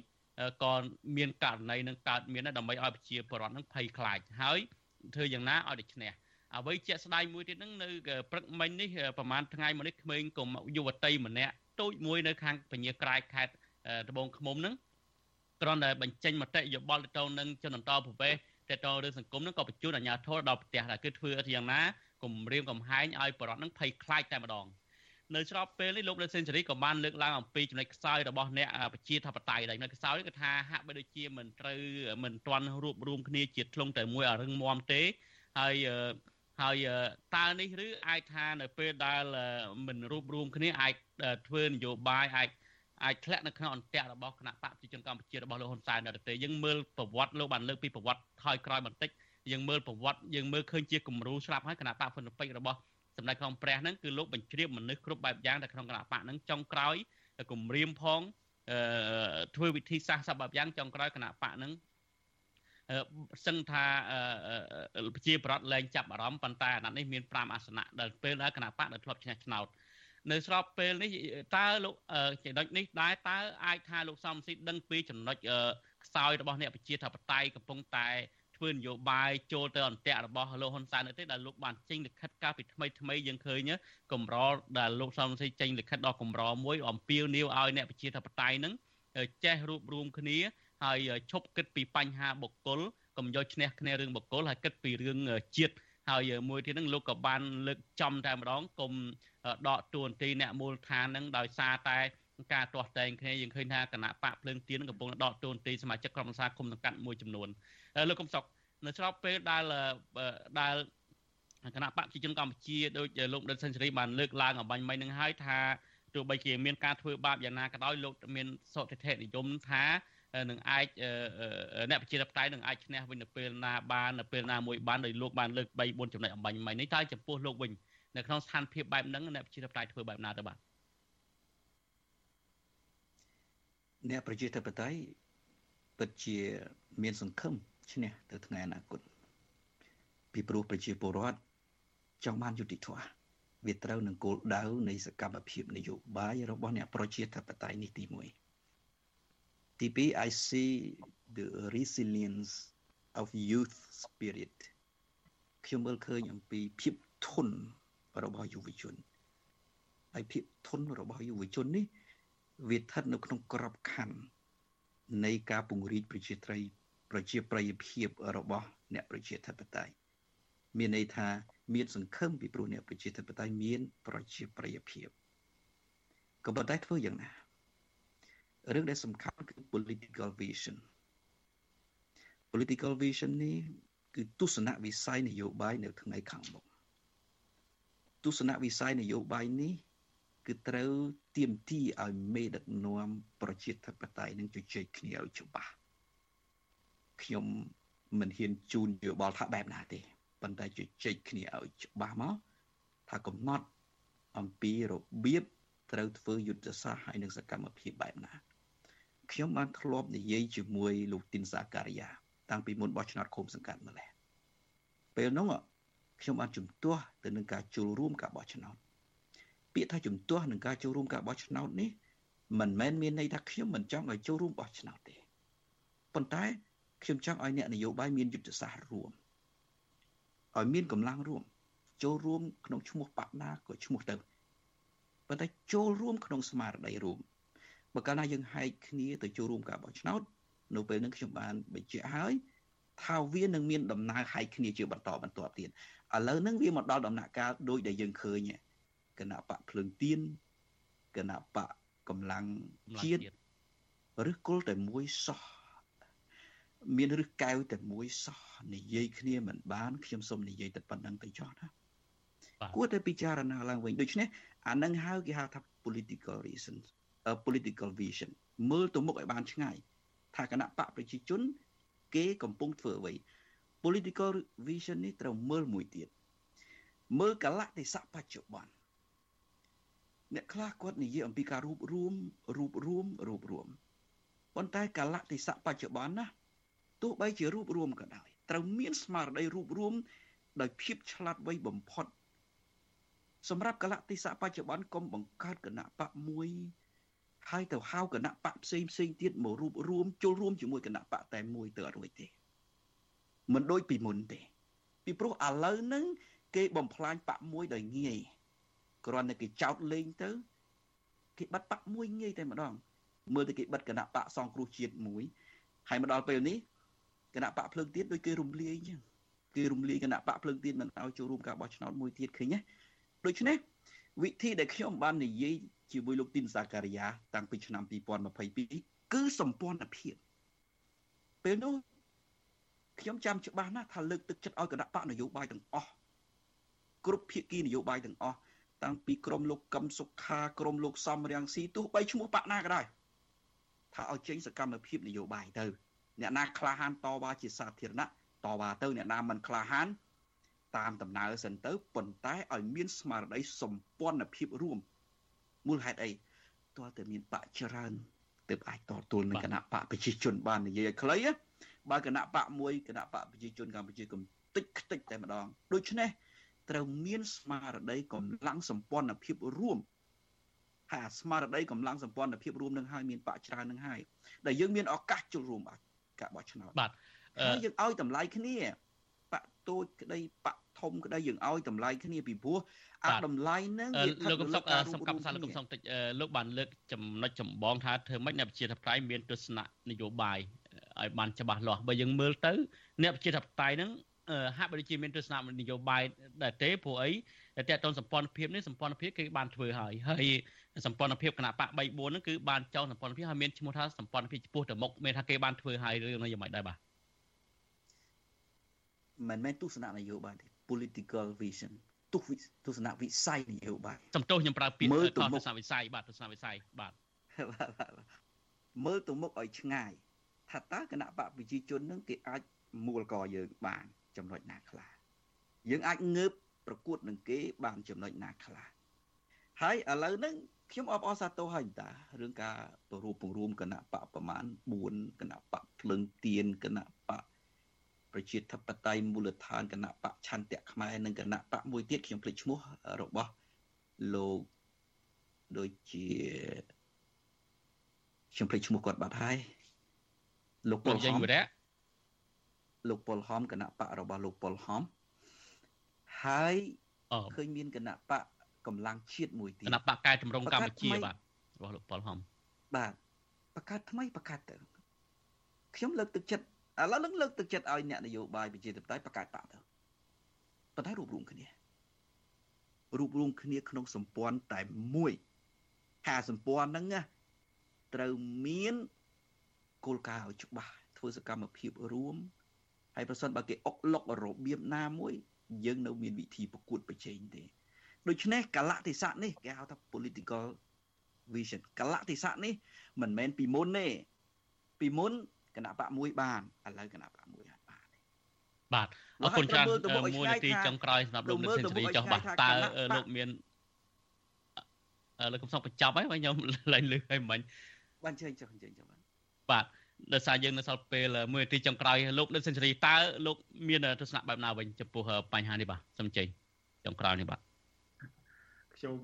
ក៏មានករណីនឹងកើតមានដើម្បីឲ្យប្រជាពលរដ្ឋនឹងភ័យខ្លាចហើយធ្វើយ៉ាងណាឲ្យតែឈ្នះអ្វីជាក់ស្ដែងមួយទៀតហ្នឹងនៅព្រឹកមិញនេះប្រហែលថ្ងៃមកនេះក្មេងកុំយុវតីម្នាក់តូចមួយនៅខាងពញាក្រែកខេត្តត្បូងឃ្មុំហ្នឹងគ្រាន់តែបញ្ចេញមតិយោបល់ទៅនឹងជនអន្តរប្រវេសតទៅរឿងសង្គមហ្នឹងក៏បញ្ជូនអាជ្ញាធរដល់ផ្ទះដែរគឺធ្វើយ៉ាងណាគំរាមកំហែងឲ្យបរិវត្តហ្នឹងភ័យខ្លាចតែម្ដង នៅស្របពេលនេះលោកលោកសេនស៊ូរីក៏បានលើកឡើងអំពីចំណុចខ្សោយរបស់អ្នកប្រជាធិបតេយ្យដែរចំណុចខ្សោយគឺថាហាក់បីដូចជាមិនត្រូវមិនទាន់រួបរวมគ្នាជាធ្លុងតែមួយឲ្យរឹងមាំទេហើយហើយតើនេះឬអាចថានៅពេលដែលមិនរួបរวมគ្នាអាចធ្វើនយោបាយអាចអាចធ្លាក់នៅក្នុងអន្ទាក់របស់គណៈបកប្រជាជនកម្ពុជារបស់លោកហ៊ុនសែននៅទេយើងមើលប្រវត្តិលោកបានលើកពីប្រវត្តិថយក្រោយបន្តិចយើងមើលប្រវត្តិយើងមើលឃើញជាគំរូស្រាប់ហើយគណៈបកហ្វុនពេចរបស់ សម្ដេចក្នុងព្រះហ្នឹងគឺលោកបញ្ជ្រាបមនុស្សគ្រប់បែបយ៉ាងនៅក្នុងគណៈបកហ្នឹងចុងក្រោយគម្រាមផងធ្វើវិធីសាស្ត្រសពបែបយ៉ាងចុងក្រោយគណៈបកហ្នឹងសឹងថាប្រជាប្រដ្ឋលែងចាប់អារម្មណ៍ប៉ុន្តែអាណត្តិនេះមាន5អាសនៈដែលពេលដែលគណៈបកដែលធ្លាប់ឈ្នះឆ្នោតនៅស្របពេលនេះតើលោកចំណុចនេះដែរតើអាចថាលោកសំស៊ីដឹងពីចំណុចខ្សោយរបស់អ្នកប្រជាធិបតេយ្យកំពុងតែ ធ្វើនយោបាយចូលទៅអន្តៈរបស់លោកហ៊ុនសែននៅទេដែលលោកបានចេញលិខិតកាលពីថ្មីថ្មីយើងឃើញកម្រដែលលោកសំស៊ីចេញលិខិតដល់កម្រមួយអំពាវនាវឲ្យអ្នកប្រជាធិបតេយ្យនឹងចេះរួបរวมគ្នាហើយឈប់គិតពីបញ្ហាបុគ្គលកុំយកឈ្នះគ្នារឿងបុគ្គលហើយគិតពីរឿងជាតិហើយមួយទៀតហ្នឹងលោកក៏បានលើកចំតែម្ដងកុំដកតួនាទីអ្នកមូលដ្ឋានហ្នឹងដោយសារតែការទាស់តែងគ្នាយើងឃើញថាគណៈបកភ្លើងទៀនកំពុងដកតួនាទីសមាជិកក្រុមប្រឹក្សាគុំសង្កាត់មួយចំនួន លោកកំសុកនៅស្របពេលដែលដែលគណៈបកប្រជាជនកម្ពុជាដោយលោកដិតសេនស៊ូរីបានលើកឡើងអបាញ់មិញនឹងហើយថាទោះបីជាមានការធ្វើបាបយ៉ាងណាក៏ដោយលោកមានសតិធិនិយមថានឹងអាចអ្នកប្រជាធិបតេយ្យនឹងអាចឈ្នះវិញនៅពេលណាបាននៅពេលណាមួយបានដោយលោកបានលើក3 4ចំណុចអំបញ្ញមិញនេះតើចំពោះលោកវិញនៅក្នុងស្ថានភាពបែបហ្នឹងអ្នកប្រជាធិបតេយ្យធ្វើបែបណាទៅបាទអ្នកប្រជាធិបតេយ្យពិតជាមានសង្ឃឹម ឈ្នះទៅថ្ងៃអនាគតពីព្រោះប្រជាពលរដ្ឋចង់បានយុត្តិធម៌វាត្រូវនឹងគោលដៅនៃសកម្មភាពនយោបាយរបស់អ្នកប្រជាធិបតេយ្យនេះទី1ទី2 I see the resilience of youth spirit ខ្ញុំមើលឃើញអំពីភាពធន់របស់យុវជនហើយភាពធន់របស់យុវជននេះវាស្ថិតនៅក្នុងក្របខ័ណ្ឌនៃការពង្រីកប្រជាត្រី ប្រជាប្រិយភាពរបស់អ្នកប្រជាធិបតេយ្យមានន័យថាមានសង្ឃឹមពីព្រោះអ្នកប្រជាធិបតេយ្យមាន ប្រជាប្រិយភាពក៏ប៉ុន្តែធ្វើយ៉ាងណារឿងដែលសំខាន់គឺ political vision political vision នេះគឺទស្សនៈវិស័យនយោបាយនៅថ្ងៃខាងមុខទស្សនៈវិស័យនយោបាយនេះគឺត្រូវទៀមទីឲ្យមេដឹកនាំប្រជាធិបតេយ្យនឹងជជែកគ្នាឲ្យច្បាស់ ខ្ញុំមិនហ៊ានជូនយោបល់ថាបែបណាទេប៉ុន្តែជជែកគ្នាឲ្យច្បាស់មកថាកំណត់អំពីរបៀបត្រូវធ្វើយុទ្ធសាស្ត្រហើយនឹងសកម្មភាពបែបណាខ្ញុំបានធ្លាប់និយាយជាមួយលោកទីនសាការីយ៉ាតាំងពីមុនបោះឆ្នោតឃុំសង្កាត់ម្លេះពេលនោះខ្ញុំបានជំទាស់ទៅនឹងការចូលរួមការបោះឆ្នោតពាក្យថាជំទាស់នឹងការចូលរួមការបោះឆ្នោតនេះមិនមែនមានន័យថាខ្ញុំមិនចង់ឲ្យចូលរួមបោះឆ្នោតទេប៉ុន្តែ ខ្ញុំចង់ឲ្យអ្នកនយោបាយមានយុទ្ធសាស្ត្ររួមឲ្យមានកម្លាំងរួម ចូលរួមក្នុងឈ្មោះបកណាក៏ឈ្មោះទៅប៉ុន្តែចូលរួមក្នុងស្មារតីរួមបើកាលណាយើងហែកគ្នាទៅចូលរួមការបោះឆ្នោតនៅពេលនឹងខ្ញុំបានបញ្ជាក់ហើយថាវានឹងមានដំណើរហែកគ្នាជាបន្តបន្ទាប់ទៀតឥឡូវហ្នឹងវាមកដល់ដំណាក់កាលដូចដែលយើងឃើញគណៈបកភ្លើងទៀនគណៈបកកម្លាំងជាតិឬគល់តែមួយសោះ មានរឹសកែវតែមួយសោះនិយាយគ្នាមិនបានខ្ញុំសូមនិយាយតែប៉ុណ្្នឹងទៅចោះណាគួរតែពិចារណាឡើងវិញដូច្នេះអានឹងហៅគេហៅថា political reason uh, political vision មើលទៅមុខឲ្យបានឆ្ងាយថាគណៈបកប្រជាជន គេកំពុងធ្វើអ្វី political vision នេះត្រូវមើលមួយទៀតមើលកលៈទេសៈបច្ចុប្បន្នអ្នកខ្លះគាត់និយាយអំពីការរួបរวมរួបរวมរួបរวมប៉ុន្តែកលៈទេសៈបច្ចុប្បន្នណា ទោះបីជារូបរួមក៏ដោយត្រូវមានស្មារតីរូបរួមដោយភាពឆ្លាតវៃបំផុតសម្រាប់កលតិសៈបច្ចុប្បន្នកុំបង្កើតគណៈបកមួយហើយទៅហៅគណៈបកផ្សេងផ្សេងទៀតមករូបរួមចូលរួមជាមួយគណៈបកតែមួយទៅអត់រួចទេមិនដូចពីមុនទេ ពីព្រោះឥឡូវហ្នឹងគេបំផ្លាញបកមួយដោយងាយគ្រាន់តែគេចោតលេងទៅ គេបិទបកមួយងាយតែម្ដងមើលទៅគេបិទគណៈបកសង្គ្រោះជាតិមួយហើយមកដល់ពេលនេះ គណៈបកភ្លើងទៀនដូចគេរំលាយអញ្ចឹងគេរំលាយគណៈបកភ្លើងទៀនមិនឲ្យចូលរួមការបោះឆ្នោតមួយទៀតឃើញទេដូច្នេះវិធីដែលខ្ញុំបាននិយាយជាមួយលោកទីនសាការីយ៉ាតាំងពីឆ្នាំ2022គឺសម្ព័ន្ធភាពពេលនោះខ្ញុំចាំច្បាស់ណាស់ថាលើកទឹកចិត្តឲ្យគណៈបកនយោបាយទាំងអស់គ្រប់ភាគីនយោបាយទាំងអស់តាំងពីក្រមលោកកឹមសុខាក្រមលោកសំរាំងស៊ីទោះបីឈ្មោះបកណាក៏ដោយថាឲ្យចេញសកម្មភាពនយោបាយទៅ អ្នកណាក្លាហានតវ៉ាជាសាធារណៈតវ៉ាទៅអ្នកណាមិនក្លាហានតាមដំណើរសិនទៅប៉ុន្តែឲ្យមានស្មារតីសម្ព័ន្ធភាពរួមមូលហេតុអីទាល់តែមានបកច្រើនទើបអាចតទល់នឹងគណៈបកប្រជាជនបាននិយាយឲ្យខ្លីបើគណៈបកមួយគណៈបកប្រជាជនកម្ពុជាកំតិចខ្ទេចតែម្ដងដូច្នេះត្រូវមានស្មារតីកម្លាំងសម្ព័ន្ធភាពរួមហើយអាស្មារតីកម្លាំងសម្ព័ន្ធភាពរួមនឹងហើយមានបកច្រើននឹងហើយដែលយើងមានឱកាសចូលរួម ការបោះឆ្នោតបាទហើយយើងឲ្យតម្លៃគ្នាបកតូចក្តីបកធំក្តីយើងឲ្យតម្លៃគ្នាពីព្រោះអាតម្លៃហ្នឹងវាលោកកំសុកសំកាប់សាលោកកំសុកតិចលោកបានលើកចំណុចចម្បងថាធ្វើម៉េចអ្នកប្រជាធិបតេយ្យមានទស្សនៈនយោបាយឲ្យបានច្បាស់លាស់បើយើងមើលទៅអ្នកប្រជាធិបតេយ្យហ្នឹងហាក់បីដូចជាមានទស្សនៈនយោបាយដែរទេព្រោះអីតែតើតនសម្ព័ន្ធភាពនេះសម្ព័ន្ធភាពគេបានធ្វើហើយហើយ សម្ព័ន្ធភាពគណៈបក3 4ហ្នឹងគឺបានចោលសម្ព័ន្ធភាពហើយមានឈ្មោះថាសម្ព័ន្ធភាពចំពោះទៅមុខមានថាគេបានធ្វើហើយរឿងនេះយ៉ាងម៉េចដែរបាទមិនមែនទស្សនៈនយោបាយទេ political vision ទស្សទស្សនវិស័យនយោបាយសំទោសខ្ញុំប្រើពាក្យមើលទៅមុខទស្សនវិស័យបាទទស្សនវិស័យបាទមើលទៅមុខឲ្យឆ្ងាយថាតើគណៈបកប្រជាជននឹងគេអាចមូលកយើងបានចំណុចណាខ្លះយើងអាចងើបប្រកួតនឹងគេបានចំណុចណាខ្លះហើយឥឡូវហ្នឹង ខ្ញុំអបអរសាទរហើយតារឿងការប្ររូបពង្រួមគណៈបកប្រមាណ4គណៈបកភ្លឹងទៀនគណៈបកប្រជាធិបតេយ្យមូលដ្ឋានគណៈបកឆន្ទៈខ្មែរនិងគណៈបកមួយទៀតខ្ញុំភ្លេចឈ្មោះរបស់លោកដូចជាខ្ញុំភ្លេចឈ្មោះគាត់បាត់ហើយលោកពលហំលោកពលហំគណៈបករបស់លោកពលហំហើយឃើញមានគណៈបក កម្លាំងជាតិមួយទៀតគណៈបកកែតម្រង់កម្ពុជាបាទរបស់លោកពលហំបាទបកកើតថ្មីបកកើតទៅខ្ញុំលើកទឹកចិត្តឥឡូវនឹងលើកទឹកចិត្តឲ្យអ្នកនយោបាយប្រជាធិបតេយ្យបង្កើតបកទៅប៉ុន្តែរួបរวมគ្នារួបរวมគ្នាក្នុងសម្ព័ន្ធតែមួយហាសម្ព័ន្ធហ្នឹងណាត្រូវមានគោលការណ៍ឲ្យច្បាស់ធ្វើសកម្មភាពរួមហើយប្រសិនបើគេអុកលុករបៀបណាមួយយើងនៅមានវិធីប្រកួតប្រជែងទេ ដូច្នេះកលៈទេសៈនេះគេហៅថា political vision កលៈទេសៈនេះមិនមែនពីមុនទេពីមុនគណៈបកមួយបានឥឡូវគណៈបកមួយអត់បានទេបាទអរគុណច្រើនមួយនាទីចុងក្រោយសម្រាប់លោកលោកសេនស៊ូរីចុះបាទតើលោកមានលោកកំសងបញ្ចប់ហើយខ្ញុំឡើងលឺឲ្យមិញបានជើញចុះជើញចុះបាទបាទដោយសារយើងនៅសល់ពេលមួយនាទីចុងក្រោយលោកលោកសេនស៊ូរីតើលោកមានទស្សនៈបែបណាវិញចំពោះបញ្ហានេះបាទសូមចេញចុងក្រោយនេះបាទ ខ្ញុំ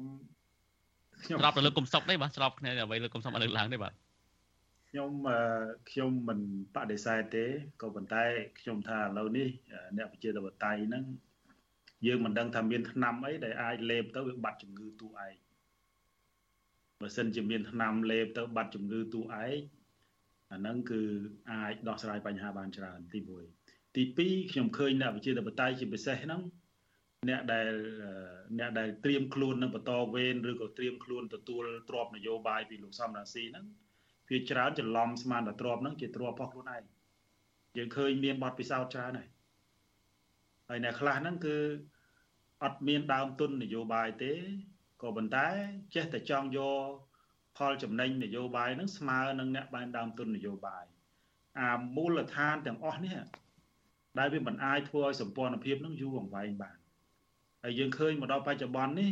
ខ្ញុំស្របទៅលើគុំសុកទេបាទស្របគ្នាអ្វីលើគុំសុកបានលើកឡើងទេបាទខ្ញុំខ្ញុំមិនបដិសេធទេក៏ប៉ុន្តែខ្ញុំថាឥឡូវនេះអ្នកប្រជាធិបតេយ្យហ្នឹងយើងមិនដឹងថាមានថ្នាំអីដែលអាចលេបទៅវាបាត់ជំងឺទូឯងបើសិនជាមានថ្នាំលេបទៅបាត់ជំងឺទូឯងអាហ្នឹងគឺអាចដោះស្រាយបញ្ហាបានច្រើនទី1ទី2ខ្ញុំឃើញអ្នកវិជាធិបតេយ្យជាពិសេសហ្នឹង អ្នកដែលអ្នកដែលត្រៀមខ្លួននឹងបន្តវេនឬក៏ត្រៀមខ្លួនទទួលទ្របនយោបាយពីលោកសំរាស៊ីហ្នឹងវាច្រើនច្រឡំស្មានតែទ្របហ្នឹងជាទ្របរបស់ខ្លួនឯងយើងឃើញមានបទពិសោធន៍ច្រើនហើយហើយអ្នកខ្លះហ្នឹងគឺអត់មានដើមទុននយោបាយទេក៏ប៉ុន្តែចេះតែចង់យកផលចំណេញនយោបាយហ្នឹងស្មើនឹងអ្នកបានដើមទុននយោបាយអាមូលដ្ឋានទាំងអស់នេះដែលវាមិនអាចធ្វើឲ្យសម្ព័ន្ធភាពនឹងយូរអង្វែងបាន ហើយយើងឃើញមកដល់បច្ចុប្បន្ននេះ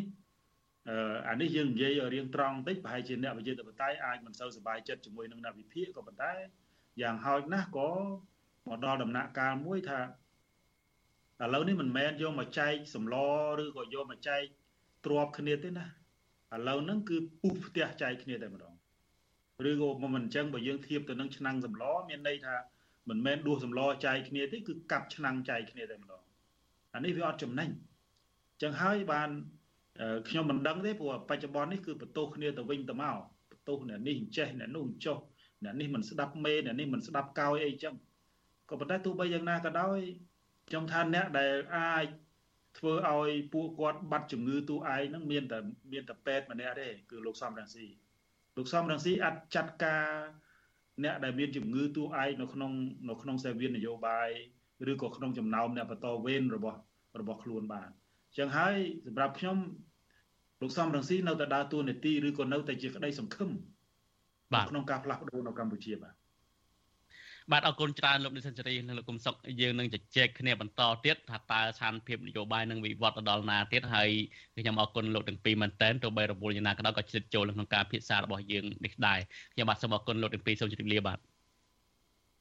អឺអានេះយើងនិយាយរៀងត្រង់បន្តិចប្រហែលជាអ្នកវិទ្យាធិបតេយ្យអាចមិនសូវសប្បាយចិត្តជាមួយនឹងអ្នកវិភាគក៏ប៉ុន្តែយ៉ាងហោចណាស់ក៏មកដល់ដំណាក់កាលមួយថាឥឡូវនេះមិនមែនយកមកចែកសម្លឬក៏យកមកចែកទ្របគ្នាទេណាឥឡូវហ្នឹងគឺពុះផ្ទះចែកគ្នាតែម្ដងឬក៏មិនអញ្ចឹងបើយើងធៀបទៅនឹងឆ្នាំងសម្លមានន័យថាមិនមែនដួសសម្លចែកគ្នាទេគឺកាប់ឆ្នាំងចែកគ្នាតែម្ដងអានេះវាអត់ចំណេញ ចឹងហើយបានខ្ញុំមិនដឹងទេព្រោះបច្ចុប្បន្ននេះគឺបន្ទោសគ្នាទៅវិញទៅមកបន្ទោសអ្នកនេះចេះអ្នកនោះចុះអ្នកនេះមិនស្ដាប់មេអ្នកនេះមិនស្ដាប់កោយអីចឹងក៏ប៉ុន្តែទោះបីយ៉ាងណាក៏ដោយខ្ញុំថាអ្នកដែលអាចធ្វើឲ្យពួកគាត់បាត់ជំងឺទូឯងហ្នឹងមានតែមានតែពេទ្យម្នាក់ទេគឺលោកសំរងស៊ីលោកសំរងស៊ីអាចចាត់ការអ្នកដែលមានជំងឺទូឯងនៅក្នុងនៅក្នុងសេវាននយោបាយឬក៏ក្នុងចំណោមអ្នកបន្តវេនរបស់របស់ខ្លួនបាន ចឹងហើយសម្រាប់ខ្ញុំលោកសំរងស៊ីនៅតែដើរតួនាទីឬក៏នៅតែជាក្តីសង្ឃឹមបាទក្នុងការផ្លាស់ប្ដូរនៅកម្ពុជាបាទបាទអរគុណច្រើនលោកនិសិនសេរីនិងលោកគុំសុកយើងនឹងជជែកគ្នាបន្តទៀតថាតើស្ថានភាពនយោបាយនឹងវិវត្តទៅដល់ណាទៀតហើយខ្ញុំអរគុណលោកទាំងពីរមែនតើទោះបីរវល់យ៉ាងណាក៏ដោយក៏ជិតចូលក្នុងការពិភាក្សារបស់យើងនេះដែរខ្ញុំបាទសូមអរគុណលោកទាំងពីរសូមជម្រាបលាបាទ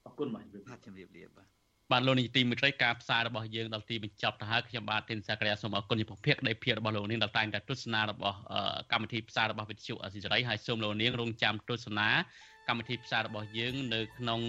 អរគុណបាទបាទជំរាបលាបាទ បាទលោកនាយទីមិត្តរីការផ្សាយរបស់យើងដល់ទីបញ្ចប់ទៅហើយខ្ញុំបាទធីនសាករាសូមអរគុណចំពោះភាគនៃភាពរបស់លោកនាងដែលតែងតែទស្សនារបស់កម្មវិធីផ្សាយរបស់វិទ្យុអស៊ីសេរីហើយសូមលោកនាងរងចាំទស្សនាកម្មវិធីផ្សាយរបស់យើងនៅក្នុង